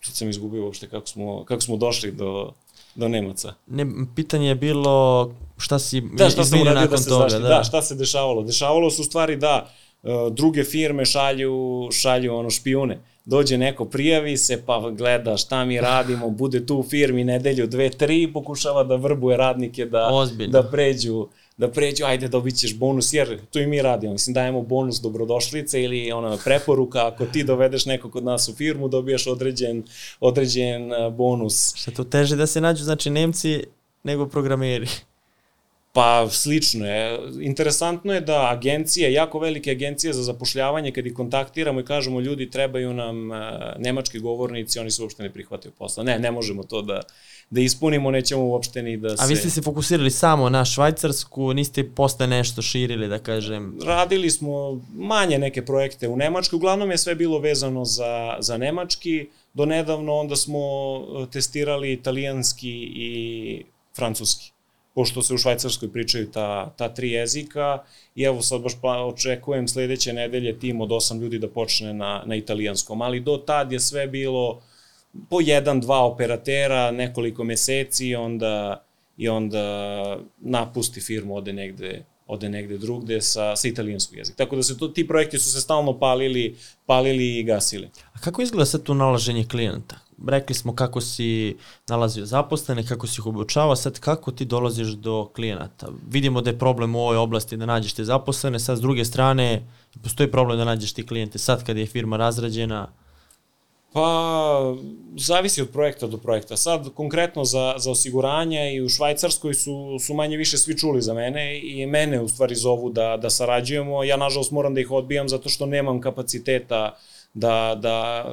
sad sam izgubio uopšte kako smo, kako smo došli do, do Nemaca. Ne, pitanje je bilo šta si Da, šta sam uradio nakon da se toga. zaštiti. Da. da, šta se dešavalo? Dešavalo se u stvari da e, druge firme šalju, šalju ono špijune. Dođe neko, prijavi se, pa gleda šta mi radimo, bude tu u firmi nedelju, dve, tri, pokušava da vrbuje radnike da, Ozbiljno. da pređu da pređu, ajde dobit ćeš bonus, jer tu i mi radimo. Mislim, dajemo bonus dobrodošlice ili ona preporuka, ako ti dovedeš nekog kod nas u firmu, dobijaš određen, određen bonus. Šta to teže da se nađu, znači, Nemci nego programeri. Pa slično je. Interesantno je da agencije, jako velike agencije za zapošljavanje, kad ih kontaktiramo i kažemo ljudi trebaju nam uh, nemački govornici, oni se uopšte ne prihvataju posla. Ne, ne možemo to da, da ispunimo, nećemo uopšte ni da se... A vi ste se fokusirali samo na Švajcarsku, niste posle nešto širili, da kažem. Radili smo manje neke projekte u Nemačkoj, uglavnom je sve bilo vezano za, za nemački, do nedavno onda smo eh, testirali italijanski i francuski pošto se u Švajcarskoj pričaju ta, ta tri jezika i evo sad baš pa očekujem sledeće nedelje tim od osam ljudi da počne na, na italijanskom, ali do tad je sve bilo po jedan, dva operatera, nekoliko meseci onda, i onda napusti firmu, ode negde, ode negde drugde sa, sa italijanskog jezika. Tako da se to, ti projekti su se stalno palili, palili i gasili. A kako izgleda sad to nalaženje klijenta? Rekli smo kako si nalazio zaposlene, kako si ih obučavao, sad kako ti dolaziš do klijenata? Vidimo da je problem u ovoj oblasti da nađeš te zaposlene, sad s druge strane postoji problem da nađeš ti klijente. Sad kad je firma razrađena, Pa, zavisi od projekta do projekta. Sad, konkretno za, za osiguranje i u Švajcarskoj su, su manje više svi čuli za mene i mene u stvari zovu da, da sarađujemo. Ja, nažalost, moram da ih odbijam zato što nemam kapaciteta da, da,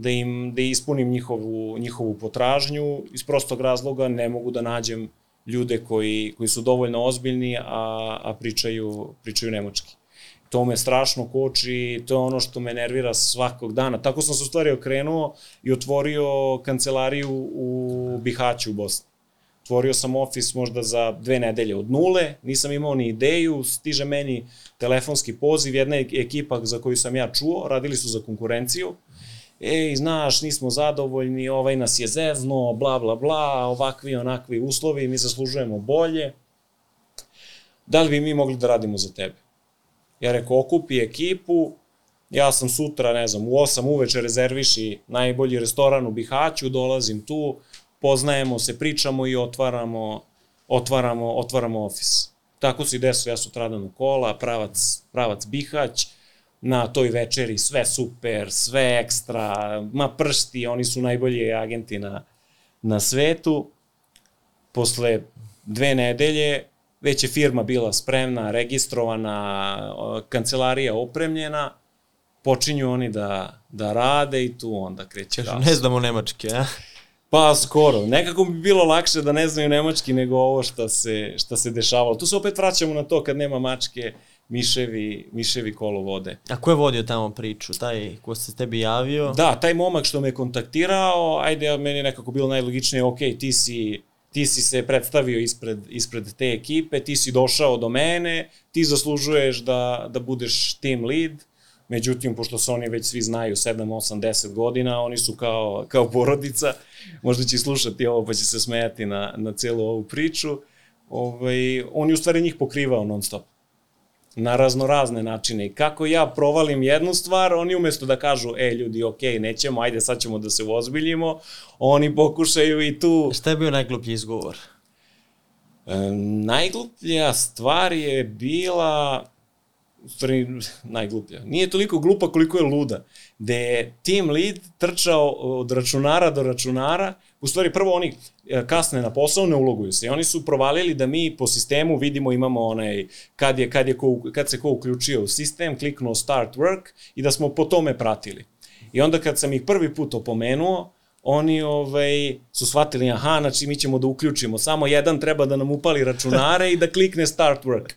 da im da ispunim njihovu, njihovu potražnju. Iz prostog razloga ne mogu da nađem ljude koji, koji su dovoljno ozbiljni, a, a pričaju, pričaju nemački to me strašno koči, to je ono što me nervira svakog dana. Tako sam se u stvari okrenuo i otvorio kancelariju u Bihaću u Bosni. Otvorio sam ofis možda za dve nedelje od nule, nisam imao ni ideju, stiže meni telefonski poziv, jedna ekipa za koju sam ja čuo, radili su za konkurenciju, ej, znaš, nismo zadovoljni, ovaj nas je zezno, bla, bla, bla, ovakvi, onakvi uslovi, mi zaslužujemo bolje. Da li bi mi mogli da radimo za tebe? Ja rekao, okupi ekipu, ja sam sutra, ne znam, u 8 uveče rezerviši najbolji restoran u Bihaću, dolazim tu, poznajemo se, pričamo i otvaramo, otvaramo, otvaramo ofis. Tako se i desilo, ja sutradan u kola, pravac, pravac Bihać, na toj večeri sve super, sve ekstra, ma pršti, oni su najbolji agenti na, na svetu. Posle dve nedelje već je firma bila spremna, registrovana, kancelarija opremljena, počinju oni da, da rade i tu onda kreće kažu, ne znamo nemački, a? Pa skoro. Nekako bi bilo lakše da ne znaju nemački nego ovo šta se, šta se dešavalo. Tu se opet vraćamo na to kad nema mačke, miševi, miševi kolo vode. A ko je vodio tamo priču? Taj ko se tebi javio? Da, taj momak što me kontaktirao, ajde, meni je nekako bilo najlogičnije, ok, ti si ti si se predstavio ispred, ispred te ekipe, ti si došao do mene, ti zaslužuješ da, da budeš team lead, međutim, pošto se oni već svi znaju 7, 8, 10 godina, oni su kao, kao porodica, možda će slušati ovo pa će se smejati na, na celu ovu priču, ovaj, on je u stvari njih pokrivao non stop na raznorazne načine. I kako ja provalim jednu stvar, oni umesto da kažu, e ljudi, ok, nećemo, ajde sad ćemo da se ozbiljimo, oni pokušaju i tu... Šta je bio najgluplji izgovor? E, najgluplja stvar je bila u stvari najgluplja. Nije toliko glupa koliko je luda. Gde je team lead trčao od računara do računara, u stvari prvo oni e, kasne na posao, ne uloguju se. I oni su provalili da mi po sistemu vidimo imamo onaj, kad, je, kad, je ko, kad se ko uključio u sistem, kliknuo start work i da smo po tome pratili. I onda kad sam ih prvi put opomenuo, oni ovaj, su shvatili, aha, znači mi ćemo da uključimo, samo jedan treba da nam upali računare i da klikne start work.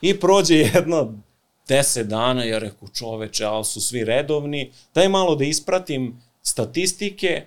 I prođe jedno 10 dana, ja rekao, čoveče, ali su svi redovni, daj malo da ispratim statistike,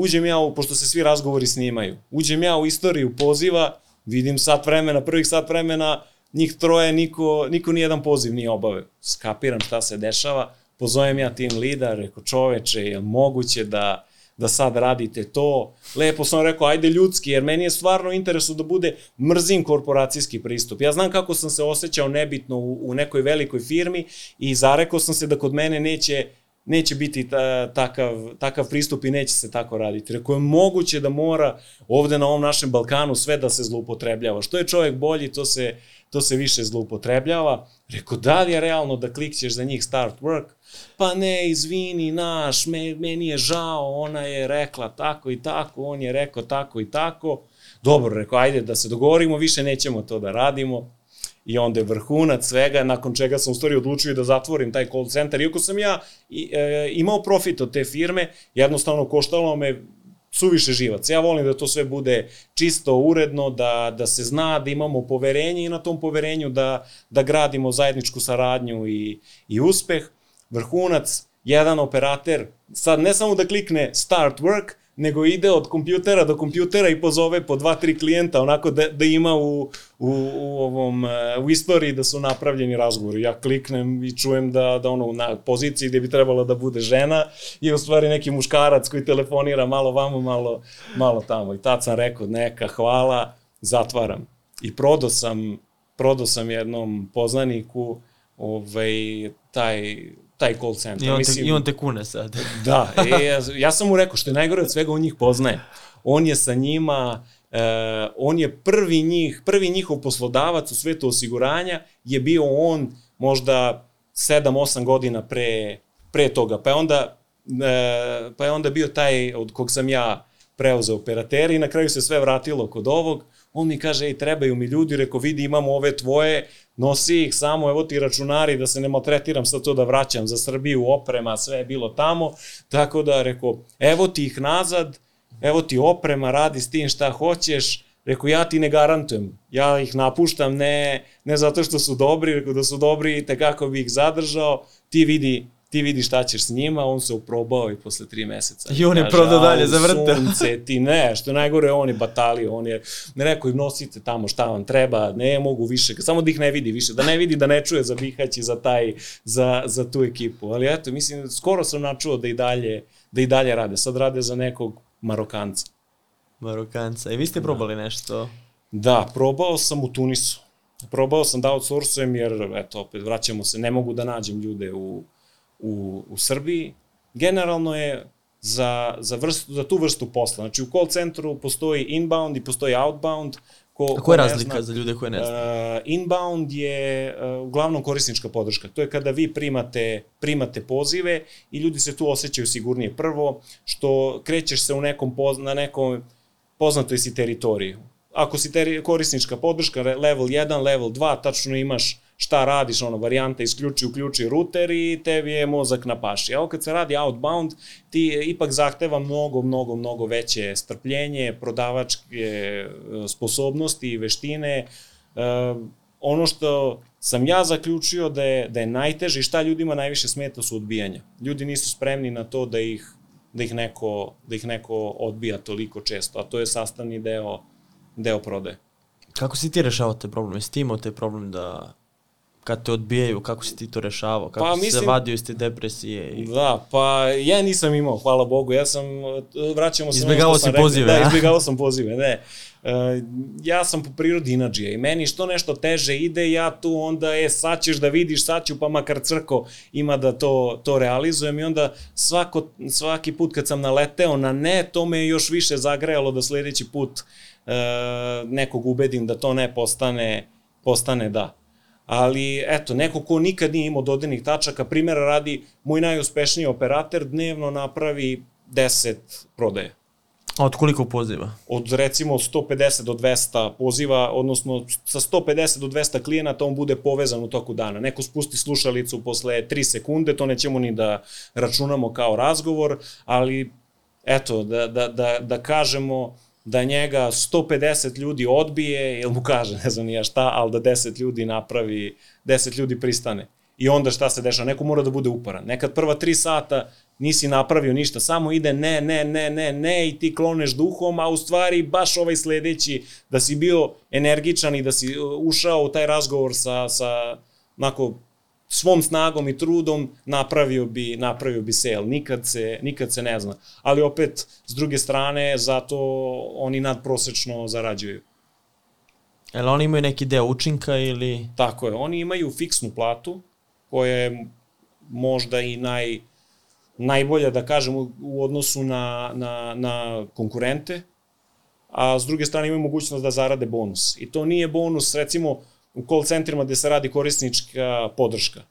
uđem ja, u, pošto se svi razgovori snimaju, uđem ja u istoriju poziva, vidim sat vremena, prvih sat vremena, njih troje, niko, niko nijedan poziv nije obave. Skapiram šta se dešava, pozovem ja tim lida, rekao, čoveče, je moguće da da sad radite to. Lepo sam rekao, ajde ljudski, jer meni je stvarno interesu da bude mrzim korporacijski pristup. Ja znam kako sam se osjećao nebitno u, u nekoj velikoj firmi i zarekao sam se da kod mene neće neće biti ta, takav, takav pristup i neće se tako raditi. Rekao je moguće da mora ovde na ovom našem Balkanu sve da se zloupotrebljava. Što je čovjek bolji, to se, to se više zloupotrebljava. Rekao, da li je realno da klikćeš za njih start work? Pa ne, izvini, naš, me, meni je žao, ona je rekla tako i tako, on je rekao tako i tako. Dobro, rekao, ajde da se dogovorimo, više nećemo to da radimo. I onda je vrhunac svega, nakon čega sam u stvari odlučio da zatvorim taj call center. Iako sam ja i, e, imao profit od te firme, jednostavno koštalo me suviše živac. Ja volim da to sve bude čisto, uredno, da, da se zna, da imamo poverenje i na tom poverenju da, da gradimo zajedničku saradnju i, i uspeh. Vrhunac, jedan operater, sad ne samo da klikne start work, nego ide od kompjutera do kompjutera i pozove po dva, tri klijenta, onako da, da ima u, u, u, ovom, e, u istoriji da su napravljeni razgovori. Ja kliknem i čujem da, da ono, na poziciji gde bi trebala da bude žena je u stvari neki muškarac koji telefonira malo vamo, malo, malo tamo. I tad sam rekao, neka, hvala, zatvaram. I prodao sam, prodao sam jednom poznaniku ovaj, taj taj call center. I on, Mislim, te, I on te kune sad. Da, e, ja, ja sam mu rekao, što je najgore od svega, on njih poznaje. On je sa njima, e, on je prvi njih, prvi njihov poslodavac u svetu osiguranja, je bio on možda 7-8 godina pre, pre toga. Pa je onda, e, pa je onda bio taj od kog sam ja preuzeo operateri i na kraju se sve vratilo kod ovog. On mi kaže, ej, trebaju mi ljudi, reko, vidi, imamo ove tvoje, nosi ih samo, evo ti računari, da se ne maltretiram sa to da vraćam za Srbiju, oprema, sve je bilo tamo, tako da, reko, evo ti ih nazad, evo ti oprema, radi s tim šta hoćeš, Rekao, ja ti ne garantujem, ja ih napuštam ne, ne zato što su dobri, rekao da su dobri, te kako bi ih zadržao, ti vidi ti vidi šta ćeš s njima, on se uprobao i posle tri meseca. I on je prodao dalje, zavrtao. Sunce, ti ne, što je najgore, on je batalio, on je, ne rekao im nosite tamo šta vam treba, ne mogu više, samo da ih ne vidi više, da ne vidi, da ne čuje za Bihać i za taj, za, za tu ekipu. Ali eto, mislim, skoro sam načuo da i dalje, da i dalje rade. Sad rade za nekog Marokanca. Marokanca. I vi ste probali da. nešto? Da, probao sam u Tunisu. Probao sam da outsourcujem jer, eto, opet vraćamo se, ne mogu da nađem ljude u, u, u Srbiji, generalno je za, za, vrstu, za tu vrstu posla. Znači u call centru postoji inbound i postoji outbound. Ko, A koja je razlika zna, za ljude koje ne znaju? Uh, inbound je uh, uglavnom korisnička podrška. To je kada vi primate, primate pozive i ljudi se tu osjećaju sigurnije. Prvo, što krećeš se u nekom poz, na nekom poznatoj si teritoriji. Ako si teri, korisnička podrška, level 1, level 2, tačno imaš šta radiš, ono, varijanta isključi, uključi ruter i tebi je mozak na paši. Evo kad se radi outbound, ti ipak zahteva mnogo, mnogo, mnogo veće strpljenje, prodavačke e, sposobnosti i veštine. E, ono što sam ja zaključio da je, da je najteže i šta ljudima najviše smeta su odbijanja. Ljudi nisu spremni na to da ih, da ih, neko, da ih neko odbija toliko često, a to je sastavni deo, deo prodaje. Kako si ti rešavao te probleme? Jesi ti imao te problem da kad te odbijaju, kako si ti to rešavao, kako pa, si mislim, se vadio iz te depresije? I... Da, pa ja nisam imao, hvala Bogu, ja sam, vraćamo se... Izbjegavao si pozive, Da, izbjegavao sam pozive, ne. Uh, ja sam po prirodi inađija i meni što nešto teže ide, ja tu onda, e, sad ćeš da vidiš, sad ću pa makar crko ima da to, to realizujem i onda svako, svaki put kad sam naleteo na ne, to me još više zagrejalo da sledeći put uh, nekog ubedim da to ne postane, postane da ali eto, neko ko nikad nije imao dodirnih tačaka, primjera radi, moj najuspešniji operator dnevno napravi 10 prodaje. A od koliko poziva? Od recimo 150 do 200 poziva, odnosno sa 150 do 200 klijenata on bude povezan u toku dana. Neko spusti slušalicu posle 3 sekunde, to nećemo ni da računamo kao razgovor, ali eto, da, da, da, da kažemo da njega 150 ljudi odbije, ili mu kaže, ne znam nija šta, ali da 10 ljudi napravi, 10 ljudi pristane. I onda šta se dešava? Neko mora da bude uporan. Nekad prva tri sata nisi napravio ništa, samo ide ne, ne, ne, ne, ne i ti kloneš duhom, a u stvari baš ovaj sledeći, da si bio energičan i da si uh, ušao u taj razgovor sa, sa onako, svom snagom i trudom napravio bi, napravio bi sale. Nikad se, nikad se ne zna. Ali opet, s druge strane, zato oni nadprosečno zarađuju. Jel oni imaju neki deo učinka ili... Tako je, oni imaju fiksnu platu, koja je možda i naj, najbolja, da kažem, u, u odnosu na, na, na konkurente, a s druge strane imaju mogućnost da zarade bonus. I to nije bonus, recimo, u call centrima gde se radi korisnička podrška.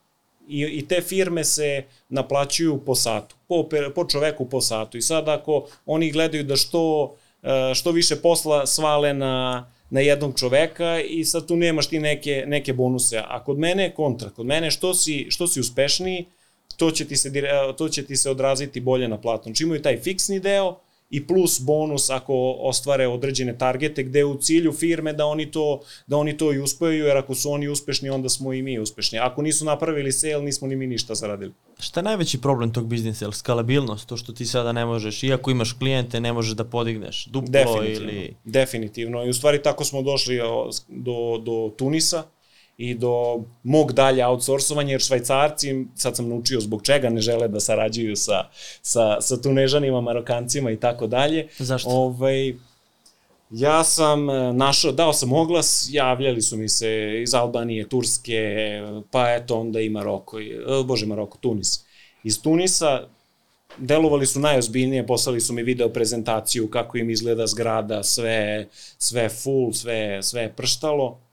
I, I te firme se naplaćuju po satu, po, po čoveku po satu. I sad ako oni gledaju da što, e, što više posla svale na, na jednog čoveka i sad tu nemaš ti neke, neke bonuse. A kod mene je kontra. Kod mene što si, što si uspešniji, to će, ti se, to će ti se odraziti bolje na platnom. Znači imaju taj fiksni deo, i plus bonus ako ostvare određene targete gde u cilju firme da oni to da oni to i uspeju jer ako su oni uspešni onda smo i mi uspešni. Ako nisu napravili sale nismo ni mi ništa zaradili. Šta je najveći problem tog biznisa? Je skalabilnost? To što ti sada ne možeš, iako imaš klijente, ne možeš da podigneš duplo Definitivno. ili... Definitivno. I u stvari tako smo došli do, do Tunisa i do mog dalje outsourcovanja, jer švajcarci, sad sam naučio zbog čega ne žele da sarađuju sa, sa, sa tunežanima, marokancima i tako dalje. Zašto? Ovaj, ja sam e, našao, dao sam oglas, javljali su mi se iz Albanije, Turske, pa eto onda i Maroko, i, e, bože Maroko, Tunis. Iz Tunisa delovali su najozbiljnije, poslali su mi video prezentaciju kako im izgleda zgrada, sve, sve full, sve, sve prštalo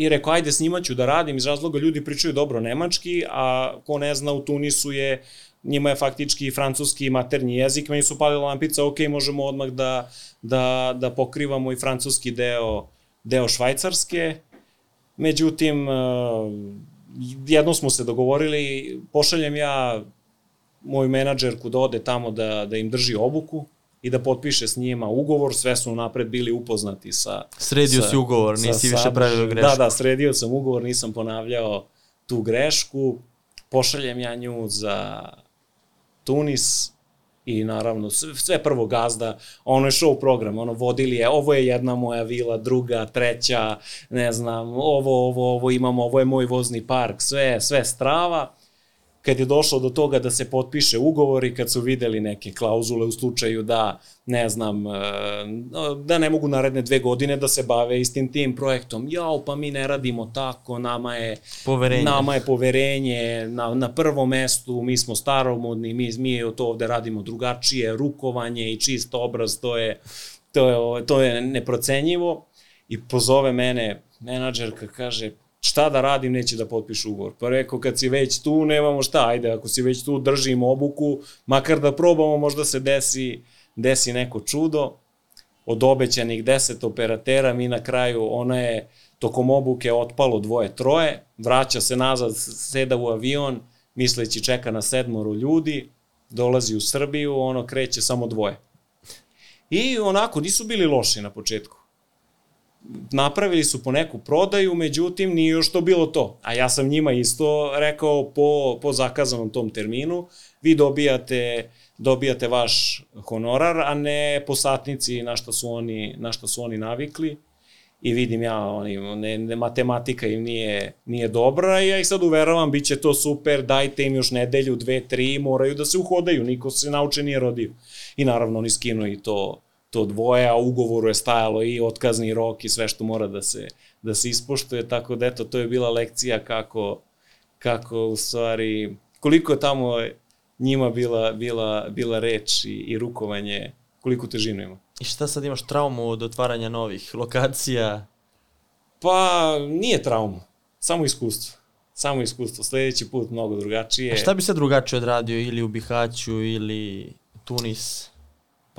i rekao, ajde s njima ću da radim, iz razloga ljudi pričaju dobro nemački, a ko ne zna u Tunisu je, njima je faktički francuski maternji jezik, meni su palila lampica, ok, možemo odmah da, da, da pokrivamo i francuski deo, deo švajcarske, međutim, eh, jedno smo se dogovorili, pošaljem ja moju menadžerku da ode tamo da, da im drži obuku, i da potpiše s njima ugovor, sve su napred bili upoznati sa... Sredio sa, si ugovor, nisi više pravio grešku. Da, da, sredio sam ugovor, nisam ponavljao tu grešku, pošaljem ja nju za Tunis i naravno sve prvo gazda, ono je show program, ono vodili je, ovo je jedna moja vila, druga, treća, ne znam, ovo, ovo, ovo imamo, ovo je moj vozni park, sve, sve strava kad je došlo do toga da se potpiše ugovor i kad su videli neke klauzule u slučaju da, ne znam, e, da ne mogu naredne dve godine da se bave istim tim projektom. Jao, pa mi ne radimo tako, nama je poverenje, nama je poverenje na, na prvom mestu, mi smo staromodni, mi, mi to ovde radimo drugačije, rukovanje i čist obraz, to je, to je, to je neprocenjivo. I pozove mene menadžerka, kaže, šta da radim, neće da potpišu ugovor. Pa rekao, kad si već tu, nemamo šta, ajde, ako si već tu, držimo obuku, makar da probamo, možda se desi, desi neko čudo. Od obećanih deset operatera, mi na kraju, ona je tokom obuke otpalo dvoje, troje, vraća se nazad, seda u avion, misleći čeka na sedmoru ljudi, dolazi u Srbiju, ono kreće samo dvoje. I onako, nisu bili loši na početku napravili su po neku prodaju, međutim nije još to bilo to. A ja sam njima isto rekao po, po zakazanom tom terminu, vi dobijate, dobijate vaš honorar, a ne po satnici na što su oni, na što su oni navikli. I vidim ja, oni, ne, ne, matematika im nije, nije dobra i ja ih sad uveravam, bit će to super, dajte im još nedelju, dve, tri, moraju da se uhodaju, niko se nauče nije rodio. I naravno oni skinu i to, to dvoje, a ugovoru je stajalo i otkazni rok i sve što mora da se, da se ispoštuje, tako da eto, to je bila lekcija kako, kako u stvari, koliko je tamo njima bila, bila, bila reč i, i rukovanje, koliko težinu ima. I šta sad imaš traumu od otvaranja novih lokacija? Pa, nije trauma. Samo iskustvo. Samo iskustvo. Sledeći put mnogo drugačije. A šta bi se drugačije odradio ili u Bihaću ili Tunis?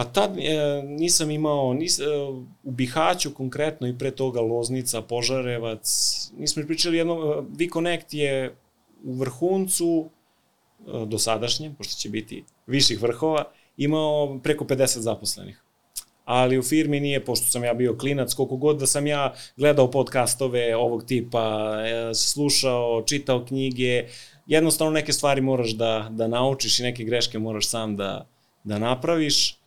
Pa tad e, nisam imao, nis, e, u Bihaću konkretno i pre toga Loznica, Požarevac, nismo pričali jedno, e, V-Connect je u vrhuncu e, dosadašnjem, pošto će biti viših vrhova, imao preko 50 zaposlenih. Ali u firmi nije, pošto sam ja bio klinac, koliko god da sam ja gledao podcastove ovog tipa, e, slušao, čitao knjige, jednostavno neke stvari moraš da, da naučiš i neke greške moraš sam da, da napraviš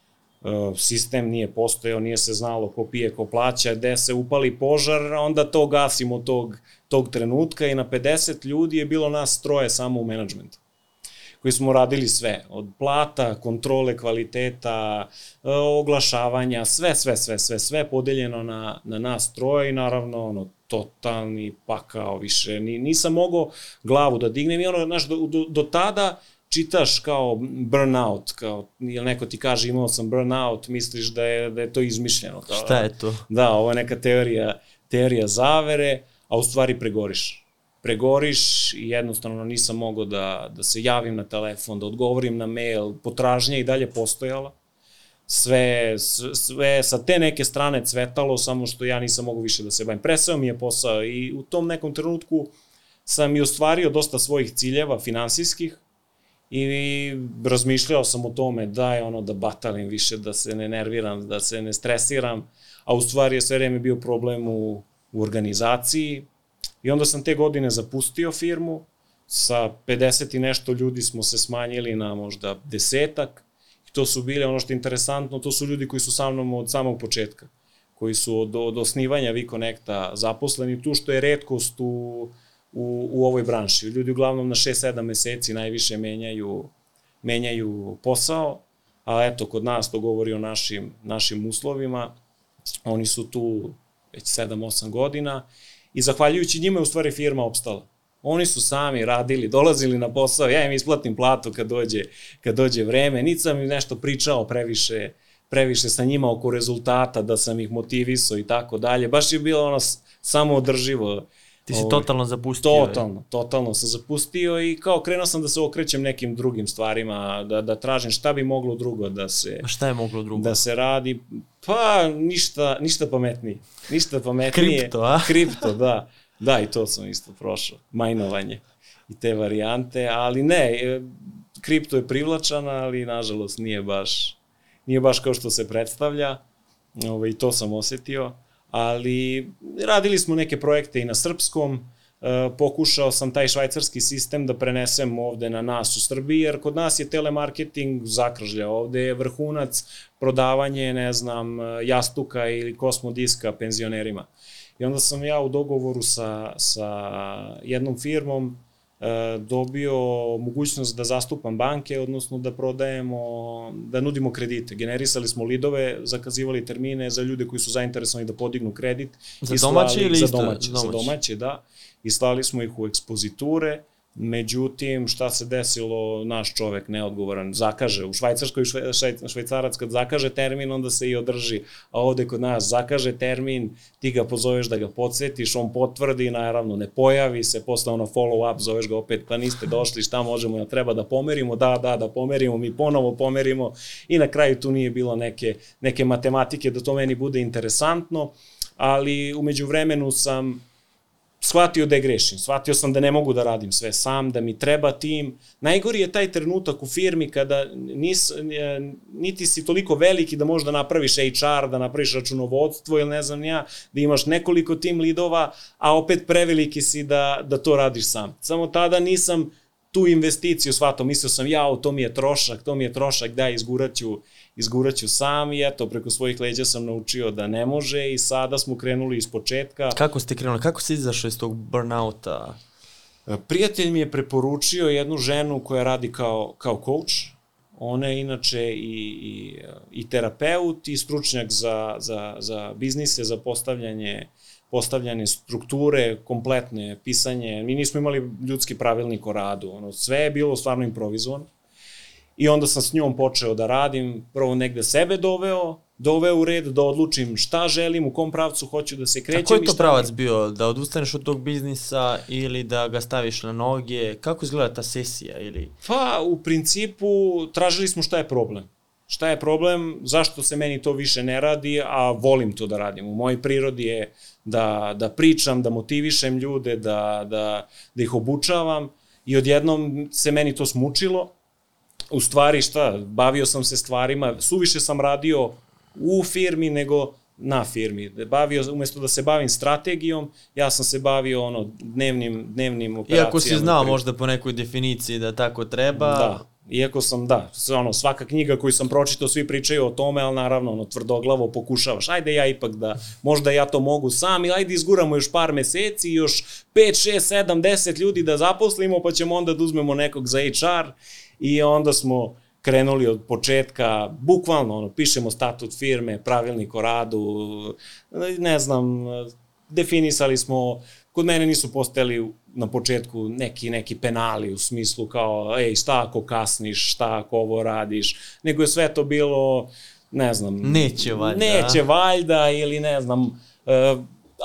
sistem nije postojao, nije se znalo ko pije, ko plaća, gde se upali požar, onda to gasimo tog, tog trenutka i na 50 ljudi je bilo nas troje samo u menadžmentu koji smo radili sve, od plata, kontrole kvaliteta, e, oglašavanja, sve, sve, sve, sve, sve podeljeno na, na nas troje i naravno ono, totalni pakao više. Ni, nisam mogao glavu da dignem i ono, znaš, do, do, do tada čitaš kao burnout, kao, ili neko ti kaže imao sam burnout, misliš da je, da je to izmišljeno. Kao, Šta je to? Da, ovo je neka teorija, teorija zavere, a u stvari pregoriš. Pregoriš i jednostavno nisam mogao da, da se javim na telefon, da odgovorim na mail, potražnja i dalje postojala. Sve, sve sa te neke strane cvetalo, samo što ja nisam mogao više da se bavim. Presao mi je posao i u tom nekom trenutku sam i ostvario dosta svojih ciljeva finansijskih, i razmišljao sam o tome da je ono da batalim više, da se ne nerviram, da se ne stresiram, a u stvari je sve vreme bio problem u, u organizaciji. I onda sam te godine zapustio firmu, sa 50 i nešto ljudi smo se smanjili na možda desetak. I to su bile ono što je interesantno, to su ljudi koji su sa mnom od samog početka, koji su od, od osnivanja VConnecta zaposleni, tu što je redkost u u, u ovoj branši. Ljudi uglavnom na 6-7 meseci najviše menjaju, menjaju posao, a eto, kod nas to govori o našim, našim uslovima. Oni su tu već 7-8 godina i zahvaljujući njima je u stvari firma opstala. Oni su sami radili, dolazili na posao, ja im isplatim platu kad dođe, kad dođe vreme, niti sam im nešto pričao previše, previše sa njima oko rezultata, da sam ih motivisao i tako dalje. Baš je bilo ono samo održivo Ti si ovaj, totalno zapustio. Totalno, totalno sam zapustio i kao krenuo sam da se okrećem nekim drugim stvarima, da, da tražim šta bi moglo drugo da se... A šta je moglo drugo? Da se radi, pa ništa, ništa pametnije. Ništa pametnije. Kripto, a? Kripto, da. Da, i to sam isto prošao. Majnovanje i te varijante, ali ne, e, kripto je privlačan, ali nažalost nije baš, nije baš kao što se predstavlja. Ovaj, I to sam osetio ali radili smo neke projekte i na srpskom, e, pokušao sam taj švajcarski sistem da prenesem ovde na nas u Srbiji, jer kod nas je telemarketing zakržlja, ovde je vrhunac prodavanje, ne znam, jastuka ili kosmodiska penzionerima. I onda sam ja u dogovoru sa, sa jednom firmom dobio mogućnost da zastupam banke, odnosno da prodajemo, da nudimo kredite. Generisali smo lidove, zakazivali termine za ljude koji su zainteresovani da podignu kredit. Za domaće ili za domaće, domaće? Za domaće, da. I slali smo ih u ekspoziture Međutim, šta se desilo, naš čovek neodgovoran, zakaže. U Švajcarskoj šve, švajcarac kad zakaže termin, onda se i održi. A ovde kod nas zakaže termin, ti ga pozoveš da ga podsjetiš, on potvrdi, naravno ne pojavi se, posle ono follow up, zoveš ga opet, pa niste došli, šta možemo, ja treba da pomerimo, da, da, da pomerimo, mi ponovo pomerimo i na kraju tu nije bilo neke, neke matematike da to meni bude interesantno, ali umeđu vremenu sam shvatio da je grešim, shvatio sam da ne mogu da radim sve sam, da mi treba tim. Najgori je taj trenutak u firmi kada nis, niti si toliko veliki da možda napraviš HR, da napraviš računovodstvo ili ne znam ja, da imaš nekoliko tim lidova, a opet preveliki si da, da to radiš sam. Samo tada nisam tu investiciju shvatao, mislio sam ja, to mi je trošak, to mi je trošak, da, izguraću, izguraću sam i eto, preko svojih leđa sam naučio da ne može i sada smo krenuli iz početka. Kako ste krenuli, kako si izašao iz tog burnouta? Prijatelj mi je preporučio jednu ženu koja radi kao, kao coach, ona je inače i, i, i terapeut i stručnjak za, za, za biznise, za postavljanje postavljanje strukture, kompletne, pisanje, mi nismo imali ljudski pravilnik o radu, ono, sve je bilo stvarno improvizovano. I onda sam s njom počeo da radim, prvo negde sebe doveo, doveo u red da odlučim šta želim, u kom pravcu hoću da se krećem. A koji je to pravac mi- bio? Da odustaneš od tog biznisa ili da ga staviš na noge? Kako izgleda ta sesija? Ili... Pa, u principu, tražili smo šta je problem. Šta je problem, zašto se meni to više ne radi, a volim to da radim. U mojoj prirodi je da, da pričam, da motivišem ljude, da, da, da ih obučavam i odjednom se meni to smučilo. U stvari šta, bavio sam se stvarima, suviše sam radio u firmi nego na firmi. Bavio, umesto da se bavim strategijom, ja sam se bavio ono dnevnim, dnevnim operacijama. Iako si znao možda po nekoj definiciji da tako treba, Da, iako sam, da, ono, svaka knjiga koju sam pročitao, svi pričaju o tome, ali naravno, ono, tvrdoglavo pokušavaš, ajde ja ipak da, možda ja to mogu sam, ili ajde izguramo još par meseci, još 5, 6, 7, 10 ljudi da zaposlimo, pa ćemo onda da uzmemo nekog za HR i onda smo krenuli od početka, bukvalno, ono, pišemo statut firme, pravilnik o radu, ne znam, definisali smo, kod mene nisu postojali na početku neki, neki penali u smislu kao, ej, šta ako kasniš, šta ako ovo radiš, nego je sve to bilo, ne znam, Neće valjda, neće valjda ili ne znam, e,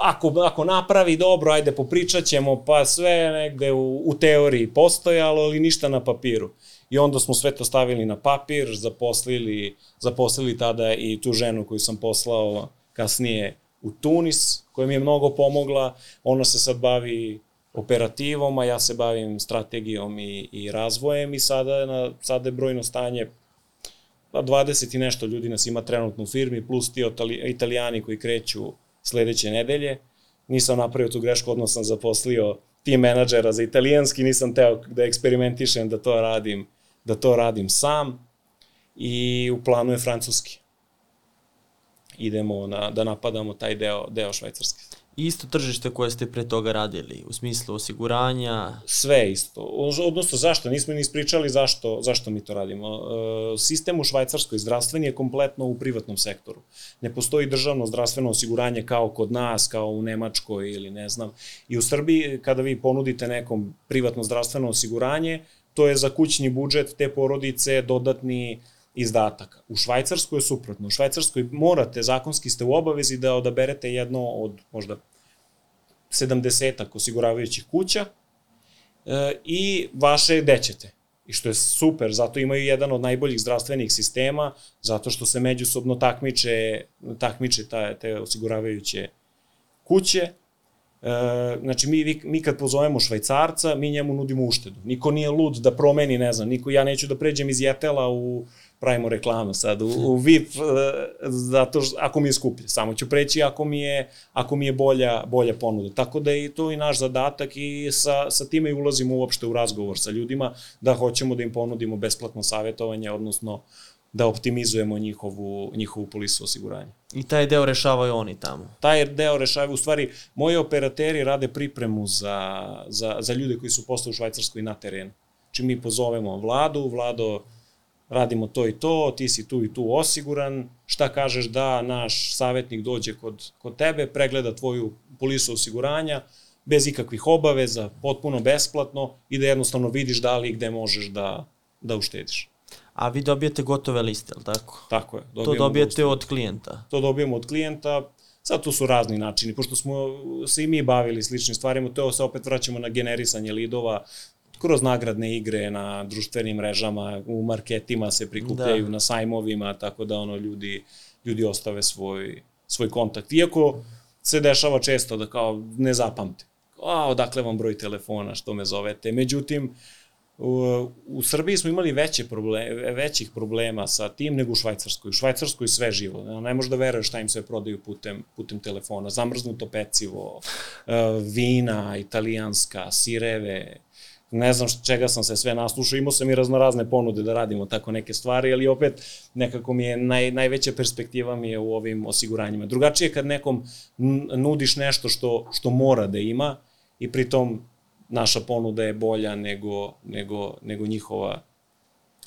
ako, ako napravi dobro, ajde popričat ćemo, pa sve negde u, u teoriji postojalo, ali ništa na papiru. I onda smo sve to stavili na papir, zaposlili, zaposlili tada i tu ženu koju sam poslao kasnije u Tunis, koja mi je mnogo pomogla. Ona se sad bavi operativom, a ja se bavim strategijom i, i razvojem i sada, je na, sada je brojno stanje pa 20 i nešto ljudi nas ima trenutno u firmi, plus ti italijani koji kreću sledeće nedelje. Nisam napravio tu grešku, odmah sam zaposlio tim menadžera za italijanski, nisam teo da eksperimentišem da to radim, da to radim sam i u planu je francuski. Idemo na, da napadamo taj deo, deo švajcarske. isto tržište koje ste pre toga radili, u smislu osiguranja, Sve isto. Odnosno, zašto? Nismo ni ispričali zašto, zašto mi to radimo. E, Sistem u Švajcarskoj zdravstveni je kompletno u privatnom sektoru. Ne postoji državno zdravstveno osiguranje kao kod nas, kao u Nemačkoj ili ne znam. I u Srbiji, kada vi ponudite nekom privatno zdravstveno osiguranje, to je za kućni budžet te porodice dodatni izdatak. U Švajcarskoj je suprotno. U Švajcarskoj morate, zakonski ste u obavezi da odaberete jedno od možda 70 osiguravajućih kuća e, i vaše gde ćete. I što je super, zato imaju jedan od najboljih zdravstvenih sistema, zato što se međusobno takmiče, takmiče ta, te osiguravajuće kuće. E, znači, mi, mi kad pozovemo švajcarca, mi njemu nudimo uštedu. Niko nije lud da promeni, ne znam, niko, ja neću da pređem iz Jetela u, pravimo reklamu sad, u, u VIP, e, zato što, ako mi je skuplje. Samo ću preći ako mi je, ako mi je bolja, bolja ponuda. Tako da je to i naš zadatak i sa, sa time i ulazimo uopšte u razgovor sa ljudima, da hoćemo da im ponudimo besplatno savjetovanje, odnosno da optimizujemo njihovu, njihovu polisu osiguranja. i taj deo rešavaju oni tamo. Taj deo rešavaju, u stvari, moji operateri rade pripremu za, za, za ljude koji su posle u Švajcarskoj na terenu. Znači mi pozovemo vladu, vlado, radimo to i to, ti si tu i tu osiguran, šta kažeš da naš savjetnik dođe kod, kod tebe, pregleda tvoju polisu osiguranja, bez ikakvih obaveza, potpuno besplatno i da jednostavno vidiš da li i gde možeš da, da uštediš. A vi dobijete gotove liste, je li tako? Tako je. To dobijete od klijenta. to dobijemo od klijenta, sad tu su razni načini, pošto smo se i mi bavili sličnim stvarima, to se opet vraćamo na generisanje lidova, kroz nagradne igre na društvenim mrežama, u marketima se prikupljaju, Da. na sajmovima, tako da ono ljudi, ljudi ostave svoj, svoj kontakt. Iako se dešava često da kao ne zapamte. A, odakle vam broj telefona, što me zovete. Međutim, u, u Srbiji smo imali veće probleme, većih problema sa tim nego u Švajcarskoj. U Švajcarskoj sve živo. Ne možeš da veruješ šta im sve prodaju putem, putem telefona. Zamrznuto pecivo, e, vina, italijanska, sireve, ne znam čega sam se sve naslušao, imao sam i raznorazne ponude da radimo tako neke stvari, ali opet nekako mi je naj, najveća perspektiva mi je u ovim osiguranjima. Drugačije je kad nekom nudiš nešto što, što mora da ima i pritom naša ponuda je bolja nego, nego, nego njihova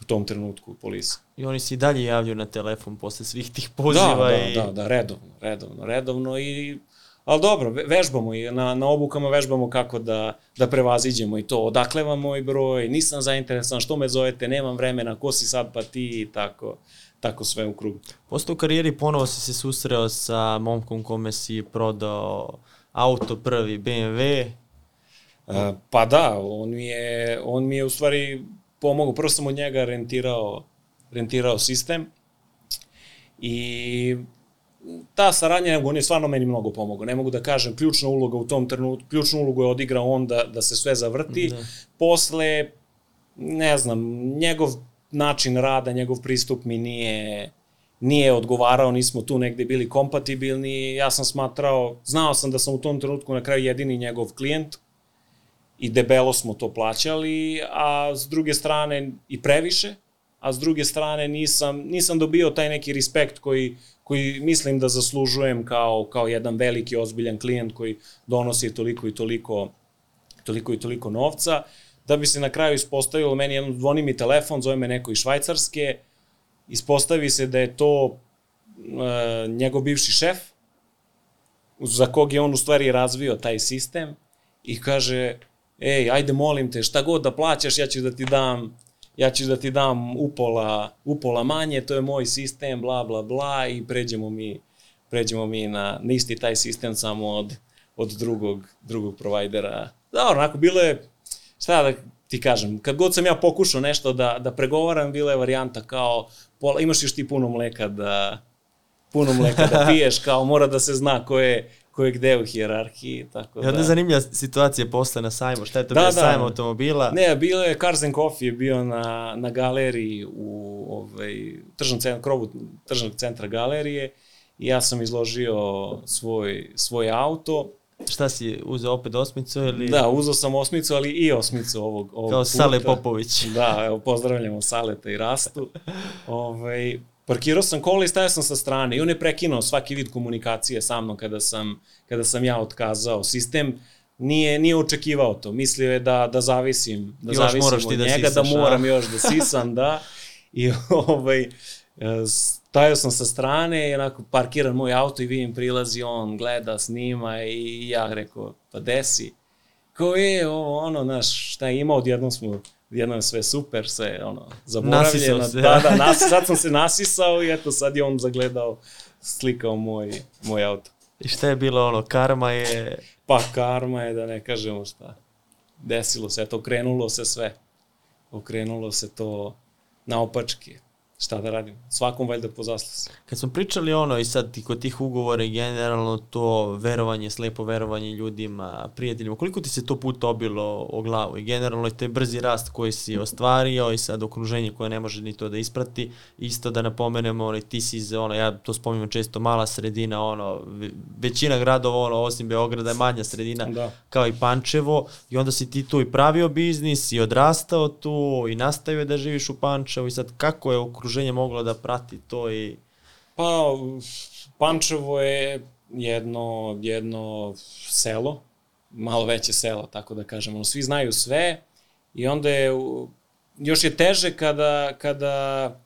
u tom trenutku polisa. I oni se i dalje javljaju na telefon posle svih tih poziva da, i... da, da, da, redovno, redovno, redovno i Ali dobro, ve- vežbamo i na, na obukama vežbamo kako da, da prevaziđemo i to. Odakle vam moj broj, nisam zainteresovan, što me zovete, nemam vremena, ko si sad pa ti i tako, tako sve u krugu. Posle u karijeri ponovo si se susreo sa momkom kome si prodao auto prvi BMW. Uh, pa da, on mi je, on mi je u stvari pomogao. Prvo sam od njega rentirao, rentirao sistem i ta saradnja, on je stvarno meni mnogo pomogao. Ne mogu da kažem, ključna uloga u tom trenutku, ključnu ulogu je odigrao on da, da se sve zavrti. Da. Posle, ne znam, njegov način rada, njegov pristup mi nije nije odgovarao, nismo tu negde bili kompatibilni, ja sam smatrao, znao sam da sam u tom trenutku na kraju jedini njegov klijent i debelo smo to plaćali, a s druge strane i previše, a s druge strane nisam, nisam dobio taj neki respekt koji, koji mislim da zaslužujem kao, kao jedan veliki, ozbiljan klijent koji donosi toliko i toliko, toliko i toliko novca, da bi se na kraju ispostavilo, meni jedno zvoni mi telefon, zove me neko iz Švajcarske, ispostavi se da je to e, njegov bivši šef, za kog je on u stvari razvio taj sistem i kaže, ej, ajde molim te, šta god da plaćaš, ja ću da ti dam ja ću da ti dam upola, upola manje, to je moj sistem, bla, bla, bla, i pređemo mi, pređemo mi na, na isti taj sistem samo od, od drugog, drugog provajdera. Da, onako, bilo je, šta da ti kažem, kad god sam ja pokušao nešto da, da pregovaram, bila je varijanta kao, pola, imaš još ti puno mleka da, puno mleka da piješ, kao mora da se zna ko je, ko je gde u hijerarhiji, tako I da... onda je zanimljiva situacija posle na sajmu. Šta je to Da, bio da. sajam automobila? Ne, bilo je Cars and Coffee je bio na, na galeriji u ovaj, tržnom centru, krovu tržnog centra galerije i ja sam izložio svoj, svoj auto. Šta si uzeo opet osmicu ili... Da, uzao sam osmicu, ali i osmicu ovog, ovog Kao puta. Sale Popović. Da, evo, pozdravljamo Saleta i Rastu. ovaj, parkirao sam kola i stajao sam sa strane i on je prekinuo svaki vid komunikacije sa mnom kada sam, kada sam ja otkazao. Sistem nije, nije očekivao to. Mislio je da, da zavisim, da Još zavisim od da njega, sisaš, da a? moram još da sisam, da. I ovaj, e, stajao sam sa strane i onako parkiran moj auto i vidim prilazi on, gleda, snima i ja rekao, pa desi. Kao je, ovo, ono, znaš, šta je imao, odjednom smo, odjednom je sve super, sve, ono, zaboravljeno. Nasisao se. Da, da, nas, sad sam se nasisao i eto, sad je on zagledao, slikao moj, moj auto. I šta je bilo ono, karma je... Pa karma je da ne kažemo šta. Desilo se, eto, okrenulo se sve. Okrenulo se to naopački. Šta da radim? Svakom valjda po zasluzi. Kad smo pričali ono i sad ti kod tih ugovora i generalno to verovanje, slepo verovanje ljudima, prijateljima, koliko ti se to puta obilo o glavu i generalno i taj brzi rast koji si ostvario i sad okruženje koje ne može ni to da isprati, isto da napomenemo, ono, ti si iz, ono, ja to spominjem često, mala sredina, ono, ve- većina gradova, ono, osim Beograda je manja sredina, Da. kao i Pančevo i onda si ti tu i pravio biznis i odrastao tu i nastavio da živiš u Pančevu i sad kako je okruženje moglo da prati to i Pa, Pančevo je jedno, jedno selo, malo veće selo, tako da kažemo. Svi znaju sve i onda je, još je teže kada, kada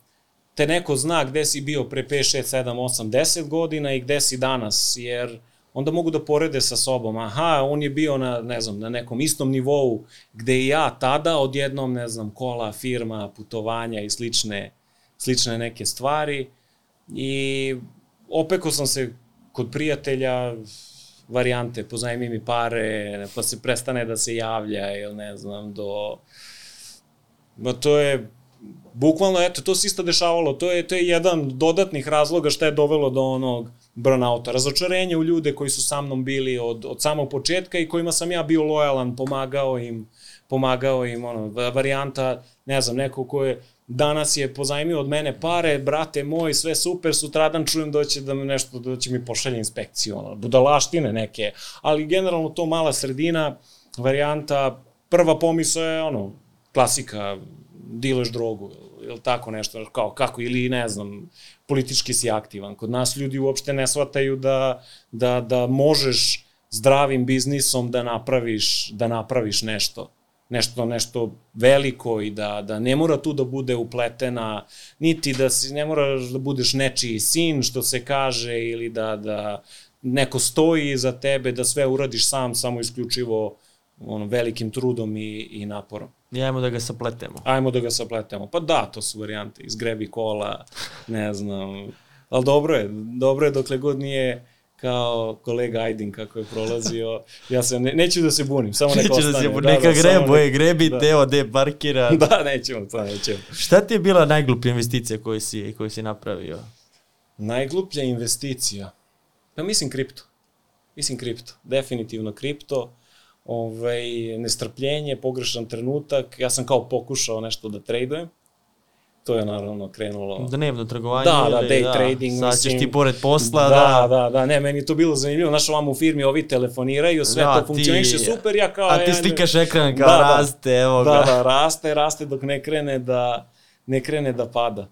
te neko zna gde si bio pre 5, 6, 7, 8, 10 godina i gde si danas, jer onda mogu da porede sa sobom. Aha, on je bio na, ne znam, na nekom istom nivou gde i ja tada, odjednom, ne znam, kola, firma, putovanja i slične, slične neke stvari. I opeko sam se kod prijatelja varijante, pozajmi mi pare, pa se prestane da se javlja ili ne znam, do... Ma to je, bukvalno, eto, to se isto dešavalo, to je, to je jedan od dodatnih razloga šta je dovelo do onog burnouta. Razočarenje u ljude koji su sa mnom bili od, od samog početka i kojima sam ja bio lojalan, pomagao im, pomagao im, ono, va- varijanta, ne znam, neko ko je danas je pozajmio od mene pare, brate moj, sve super, sutradan čujem da će da nešto, da će mi pošalje inspekciju, ono, budalaštine neke, ali generalno to mala sredina, varijanta, prva pomisao je, ono, klasika, dileš drogu, ili tako nešto, kao kako, ili ne znam, politički si aktivan. Kod nas ljudi uopšte ne shvataju da, da, da možeš zdravim biznisom da napraviš, da napraviš nešto nešto nešto veliko i da, da ne mora tu da bude upletena, niti da si, ne moraš da budeš nečiji sin, što se kaže, ili da, da neko stoji iza tebe da sve uradiš sam, samo isključivo ono, velikim trudom i, i naporom. I ajmo da ga sapletemo. Ajmo da ga sapletemo. Pa da, to su varijante. Izgrebi kola, ne znam. Ali dobro je, dobro je dokle god nije kao kolega Aydin kako je prolazio. Ja se ne, neću da se bunim, samo neka ostane. da se, neka samo grebo je, grebi da. Teo de parkira. Da, nećemo, to nećemo. Šta ti je bila najgluplja investicija koju si, koju si napravio? Najgluplja investicija? Pa mislim kripto. Mislim kripto. Definitivno kripto. Ovaj, nestrpljenje, pogrešan trenutak. Ja sam kao pokušao nešto da tradujem. To je naravno krenulo... Dnevno trgovanje Da, da, ili, day trading, Sad ćeš mislim. ti pored posla, da, da. da, da, ne, meni je to bilo zanimljivo. Znaš, ovamo u firmi ovi telefoniraju, sve Da, to funkcioniše super, ja kao... A ti ja, slikaš ekran kao Da, da. raste, evo ga. Da, da, raste, raste dok ne krene da, ne krene da pada.